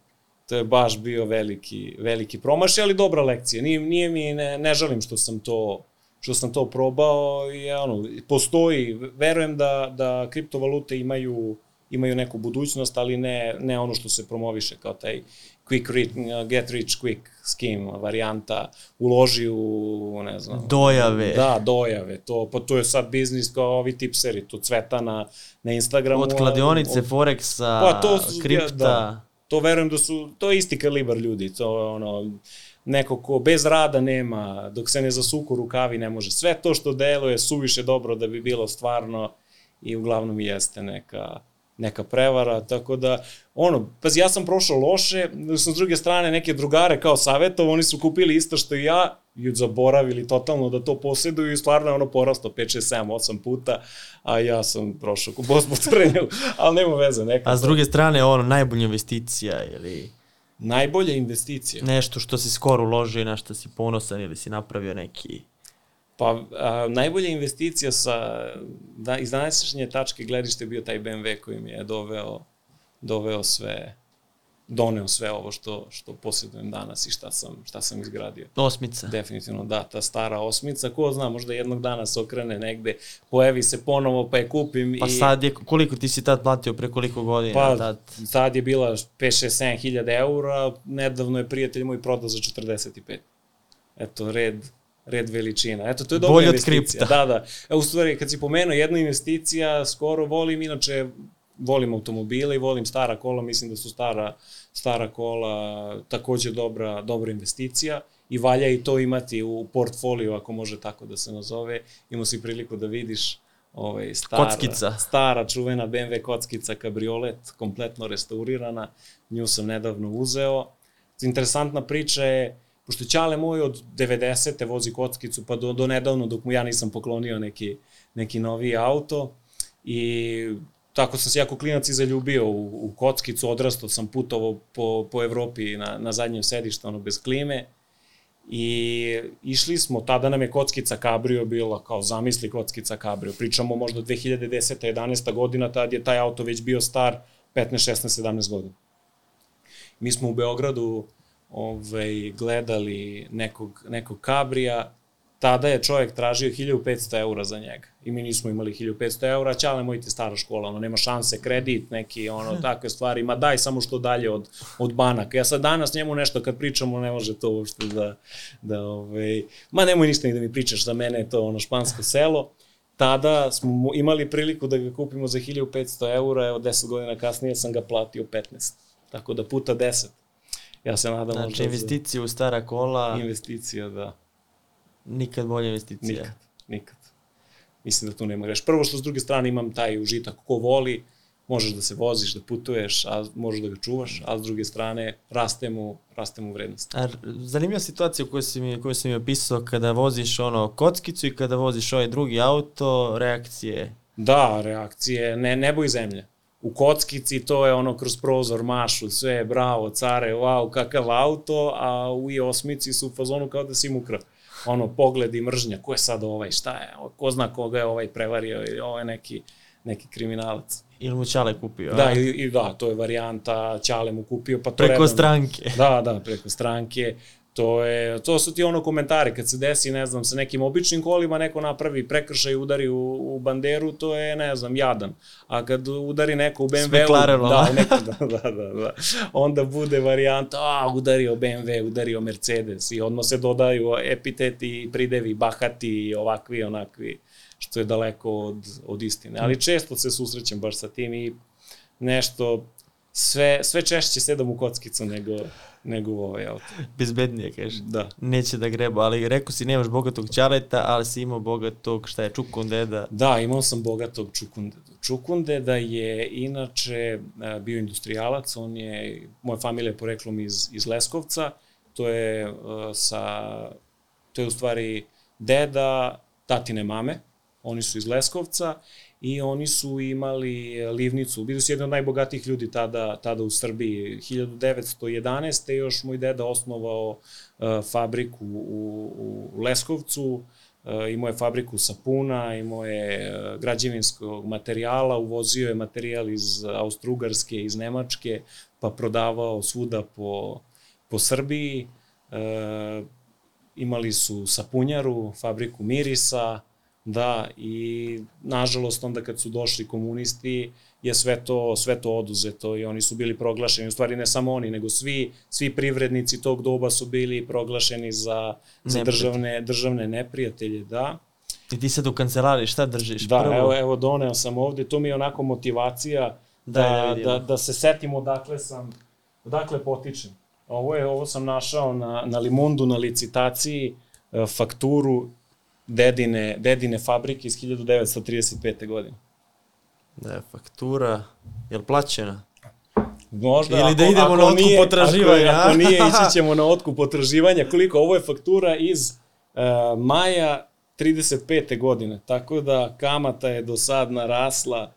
To je baš bio veliki, veliki promaš, ali dobra lekcija. Nije, nije mi, ne, ne žalim što sam to što sam to probao i ono, postoji, verujem da, da kriptovalute imaju, imaju neku budućnost, ali ne, ne ono što se promoviše kao taj quick ri- get rich quick scheme varijanta, uloži u, ne znam, Dojave. Da, dojave, to, pa to je sad biznis kao ovi tipseri, to cveta na, na Instagramu. Od kladionice, od- Forexa, Pa to su- kripta. da. to verujem da su, to je isti kalibar ljudi, to je ono, neko ko bez rada nema, dok se ne zasuku rukavi ne može. Sve to što deluje suviše dobro da bi bilo stvarno i uglavnom jeste neka, neka prevara, tako da, ono, pazi, ja sam prošao loše, sam s druge strane neke drugare kao savjetov, oni su kupili isto što i ja, i zaboravili totalno da to posjeduju i stvarno je ono porasto 5, 6, 7, 8 puta, a ja sam prošao ku po trnju, ali nema veze, neka. A s druge strane, ono, najbolja investicija ili Najbolja investicija? nešto što si skoro uložio i na što si ponosan ili si napravio neki... Pa, a, najbolja investicija sa, da, iz današnje tačke gledište je bio taj BMW koji mi je doveo, doveo sve, doneo sve ovo što, što posjedujem danas i šta sam, šta sam izgradio. Osmica. Definitivno da, ta stara osmica, ko zna, možda jednog dana se okrene negde, pojavi se ponovo pa je kupim Pa i... sad je, koliko ti si tad platio, pre koliko godina? Pa, tad? tad je bila 5, 6, 7 hiljada eura, nedavno je prijatelj moj prodao za 45. Eto, red, red veličina. Eto, to je dobra Bolje investicija. Da, da. E, u stvari, kad si pomenuo jedna investicija, skoro volim, inače volim automobile i volim stara kola, mislim da su stara, stara kola takođe dobra, dobra investicija i valja i to imati u portfoliju, ako može tako da se nazove. Imao si priliku da vidiš ovaj, stara, Kockica. stara čuvena BMW kockica kabriolet, kompletno restaurirana, nju sam nedavno uzeo. Interesantna priča je, pošto Ćale moj od 90. vozi kockicu, pa do, do nedavno, dok mu ja nisam poklonio neki, neki novi auto, i tako sam se jako klinac i zaljubio u, u kockicu, odrastao sam putovao po, po Evropi na, na zadnjem sedištu, ono, bez klime, I išli smo, tada nam je kockica Cabrio bila, kao zamisli kockica Cabrio. Pričamo možda 2010. 11. godina, tad je taj auto već bio star 15, 16, 17 godina. Mi smo u Beogradu ovaj, gledali nekog, nekog Cabrija, tada je čovjek tražio 1500 eura za njega. I mi nismo imali 1500 eura, ćale moj ti stara škola, ono, nema šanse, kredit, neki, ono, takve stvari, ma daj samo što dalje od, od banaka. Ja sad danas njemu nešto kad pričamo, ne može to uopšte da, da ovaj, ma nemoj ništa ni da mi pričaš, za mene je to ono špansko selo. Tada smo imali priliku da ga kupimo za 1500 eura, evo 10 godina kasnije sam ga platio 15. Tako da puta 10. Ja se nadam Znači, investicije u stara kola, investicija, da. nikad bolja investicija. Nikad, nikad. Mislim da tu nema greš. Prvo što s druge strane imam taj užitak ko voli, možeš da se voziš, da putuješ, a možeš da ga čuvaš, a s druge strane raste mu, raste mu vrednost. A, zanimljiva situacija koju si mi, koju si mi opisao kada voziš ono kockicu i kada voziš ovaj drugi auto, reakcije. Da, reakcije, ne, nebo i zemlja. U kockici to je ono kroz prozor mašu, sve, bravo, care, wow, kakav auto, a u i osmici su u fazonu kao da si im ukrao. Ono, pogled i mržnja, ko je sad ovaj, šta je, ko zna koga je ovaj prevario, ili ovo je neki, neki kriminalac. Ili mu Čale kupio? Da, i, i da, to je varijanta, Ćale mu kupio, pa to Preko redovno- stranke. Da, da, preko stranke. To, je, to su ti ono komentari, kad se desi, ne znam, sa nekim običnim kolima, neko napravi prekršaj udari u, u banderu, to je, ne znam, jadan. A kad udari neko u BMW-u, McLarenu, da, neko, da, da, da, da, onda bude varijanta, a, udario BMW, udario Mercedes i odmah se dodaju epiteti, pridevi, bahati, ovakvi, onakvi, što je daleko od, od istine. Ali često se susrećem baš sa tim i nešto, sve, sve češće sedam u kockicu nego, nego u ovaj auto. Bezbednije, kaže. Da. Neće da greba, ali rekao si nemaš bogatog ćaleta, ali si imao bogatog, šta je, čukun deda. Da, imao sam bogatog Čukundedu. Čukundeda je inače e, bio industrijalac, on je, moja familija je poreklom iz, iz Leskovca, to je uh, sa, to je u stvari deda tatine mame, oni su iz Leskovca i oni su imali livnicu, bili su jedni od najbogatijih ljudi tada, tada u Srbiji. 1911. još moj deda osnovao uh, fabriku u, u Leskovcu, Uh, imao je fabriku sapuna, imao je građevinskog materijala, uvozio je materijal iz Austrougarske, iz Nemačke, pa prodavao svuda po, po Srbiji. E, imali su sapunjaru, fabriku mirisa, da, i nažalost onda kad su došli komunisti, je sve to, sve to oduzeto i oni su bili proglašeni, u stvari ne samo oni, nego svi, svi privrednici tog doba su bili proglašeni za, za državne, državne neprijatelje, da. I ti sad u kancelariji šta držiš? Da, Prvo, evo, evo doneo sam ovde, to mi je onako motivacija da, da da, da, da se setim odakle sam, odakle potičem. Ovo je, ovo sam našao na, na Limundu na licitaciji e, fakturu dedine, dedine fabrike iz 1935. godine. Da je faktura, jel plaćena? Možda, Ili da idemo na otkup potraživanja, Ako, ako nije, ići ćemo na otkup potraživanja. Koliko? Ovo je faktura iz uh, maja 35. godine, tako da kamata je do sad narasla,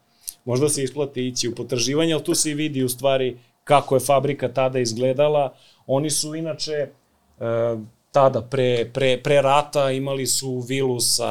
možda se isplati ići u potraživanje, ali tu se i vidi u stvari kako je fabrika tada izgledala. Oni su inače uh, tada pre, pre, pre rata imali su vilu sa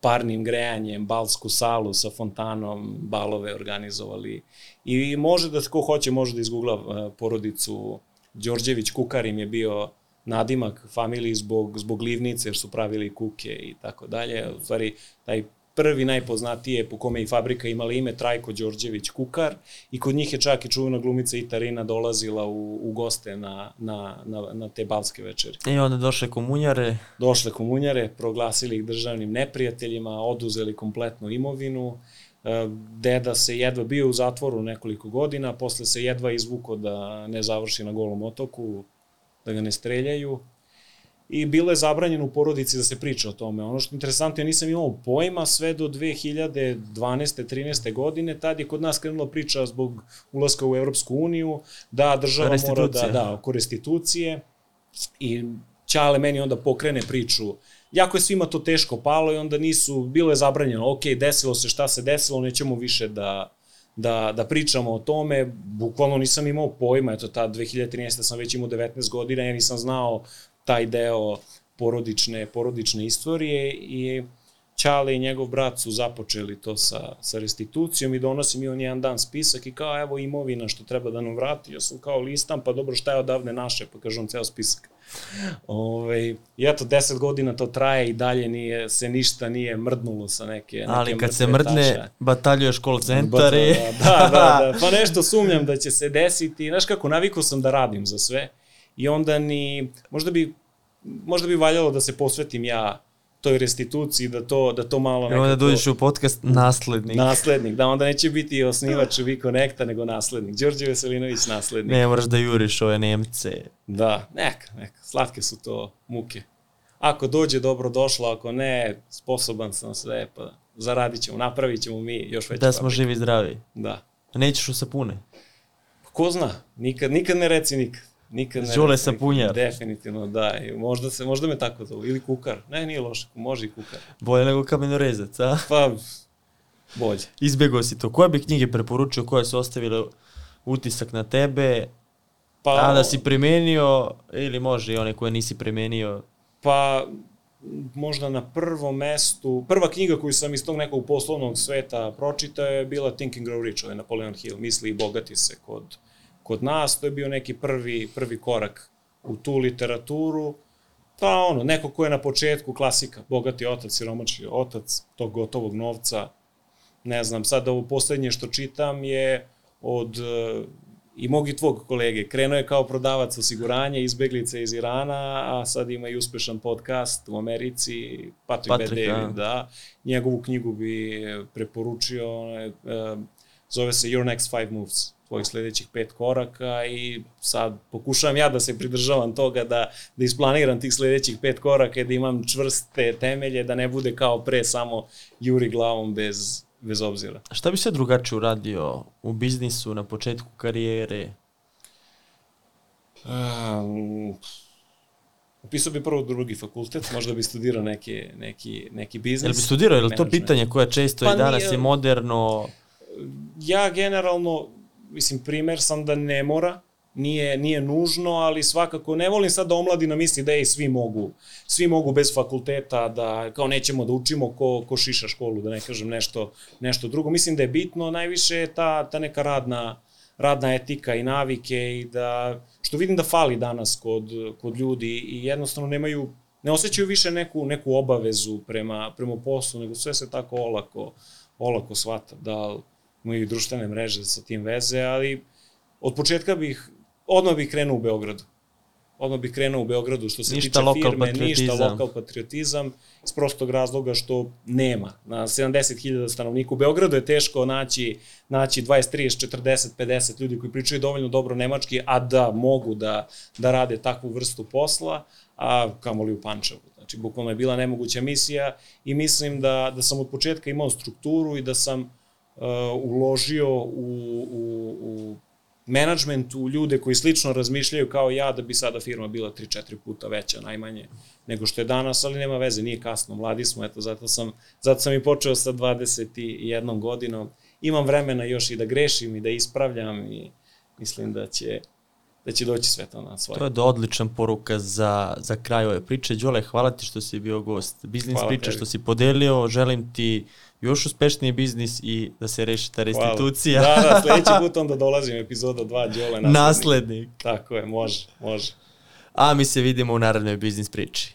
parnim grejanjem, balsku salu sa fontanom, balove organizovali. I može da ko hoće može da izgugla uh, porodicu Đorđević Kukar im je bio nadimak familiji zbog, zbog livnice jer su pravili kuke i tako dalje. U stvari, taj prvi najpoznatije po kome i fabrika imala ime Trajko Đorđević Kukar i kod njih je čak i čuvena glumica Itarina dolazila u, u goste na, na, na, na te balske večeri. I onda došle komunjare, Došle komunjare, proglasili ih državnim neprijateljima, oduzeli kompletnu imovinu, E, deda se jedva bio u zatvoru nekoliko godina, posle se jedva izvuko da ne završi na golom otoku, da ga ne streljaju. I bilo je zabranjeno u porodici da se priča o tome. Ono što je interesantno, ja nisam imao pojma sve do 2012. 13. godine, tad je kod nas krenula priča zbog ulaska u Evropsku uniju, da država mora da, da, oko restitucije i Ćale meni onda pokrene priču. Jako je svima to teško palo i onda nisu, bilo je zabranjeno, ok, desilo se šta se desilo, nećemo više da, da, da pričamo o tome, bukvalno nisam imao pojma, eto ta 2013. sam već imao 19 godina, ja nisam znao taj deo porodične, porodične istorije i Ćale i njegov brat su započeli to sa, sa restitucijom i donosi mi on jedan dan spisak i kao evo imovina što treba da nam vrati. Ja sam kao listam, pa dobro šta je odavde naše, pa kaže on ceo spisak. Ove, I eto, deset godina to traje i dalje nije, se ništa nije mrdnulo sa neke, neke ali kad se mrdne, taše. bataljuješ call centar i... Da, da, da, pa nešto sumnjam da će se desiti. Znaš kako, navikao sam da radim za sve i onda ni, možda bi, možda bi valjalo da se posvetim ja toj restituciji, da to, da to malo I nekako... onda dođeš u podcast naslednik. Naslednik, da, onda neće biti osnivač V-Connecta, nego naslednik. Đorđe Veselinović naslednik. Ne moraš da juriš ove Nemce. Da, neka, neka, slatke su to muke. Ako dođe, dobro došlo, ako ne, sposoban sam sve, pa zaradit ćemo, napravit ćemo mi još veće Da smo fabrike. živi i zdravi. Da. Nećeš u sapune. Pa Ko zna, nikad, nikad ne reci nikad. Nikad ne Đule reci nikad. Sapunjar. Definitivno, da. I možda, se, možda me tako zovu. Ili kukar. Ne, nije loše, može i kukar. Bolje nego kamenorezac, a? Pa, bolje. Izbegao si to. Koje bi knjige preporučio koje su ostavile utisak na tebe, Pa, a da si primenio, ili može i one koje nisi primenio? Pa, možda na prvom mestu, prva knjiga koju sam iz tog nekog poslovnog sveta pročitao je bila Think and Grow Rich, ovaj Napoleon Hill, Misli i bogati se kod, kod nas, to je bio neki prvi, prvi korak u tu literaturu Pa ono, neko ko je na početku klasika, bogati otac, siromačni otac, tog gotovog novca, ne znam, sad ovo poslednje što čitam je od e, i mog i tvog kolege. Krenuo je kao prodavac osiguranja, izbeglice iz Irana, a sad ima i uspešan podcast u Americi, Patrick, Patrick, B. David, da. da. Njegovu knjigu bi preporučio, ona je, e, zove se Your Next Five Moves, tvojih sledećih pet koraka i sad pokušavam ja da se pridržavam toga da, da isplaniram tih sledećih pet koraka i da imam čvrste temelje, da ne bude kao pre samo juri glavom bez, bez obzira. Šta bi se drugačije uradio u biznisu na početku karijere? Um, upisao bi prvo drugi fakultet, možda bi studirao neki, neki, neki biznis. Jel bi studirao, je li to management. pitanje koje često Pa i danas nije- je moderno? Ja generalno, mislim, primer sam da ne mora, nije, nije nužno, ali svakako ne volim sad da omladina misli da ej, svi mogu, svi mogu bez fakulteta, da kao nećemo da učimo ko, ko šiša školu, da ne kažem nešto, nešto drugo. Mislim da je bitno najviše je ta, ta neka radna, radna etika i navike i da, što vidim da fali danas kod, kod ljudi i jednostavno nemaju, ne osjećaju više neku, neku obavezu prema, prema poslu, nego sve se tako olako, olako shvata, da imaju društvene mreže sa tim veze, ali od početka bih, odmah bih krenuo u Beogradu. Odmah bih krenuo u Beogradu što se Ništa tiče firme, ništa patriotizam. lokal patriotizam, iz prostog razloga što nema. Na 70.000 stanovnika u Beogradu je teško naći, naći 20, 30, 40, 50 ljudi koji pričaju dovoljno dobro nemački, a da mogu da, da rade takvu vrstu posla, a kamoli u Pančevu. Znači, bukvalno je bila nemoguća misija i mislim da, da sam od početka imao strukturu i da sam uložio u, u, u management, u ljude koji slično razmišljaju kao ja da bi sada firma bila 3-4 puta veća najmanje nego što je danas, ali nema veze, nije kasno, mladi smo, eto, zato sam, zato sam i počeo sa 21 godinom. Imam vremena još i da grešim i da ispravljam i mislim da će, da će doći sve to na svoje. To je da odličan poruka za, za kraj ove priče. Đole, hvala ti što si bio gost. Biznis Hvala priče tebi. što si podelio. Želim ti još uspešniji biznis i da se reši ta Hvala. restitucija. Da, da, sledeći put onda dolazim epizoda 2 Đole naslednik. Naslednik. Tako je, može, može. A mi se vidimo u narednoj biznis priči.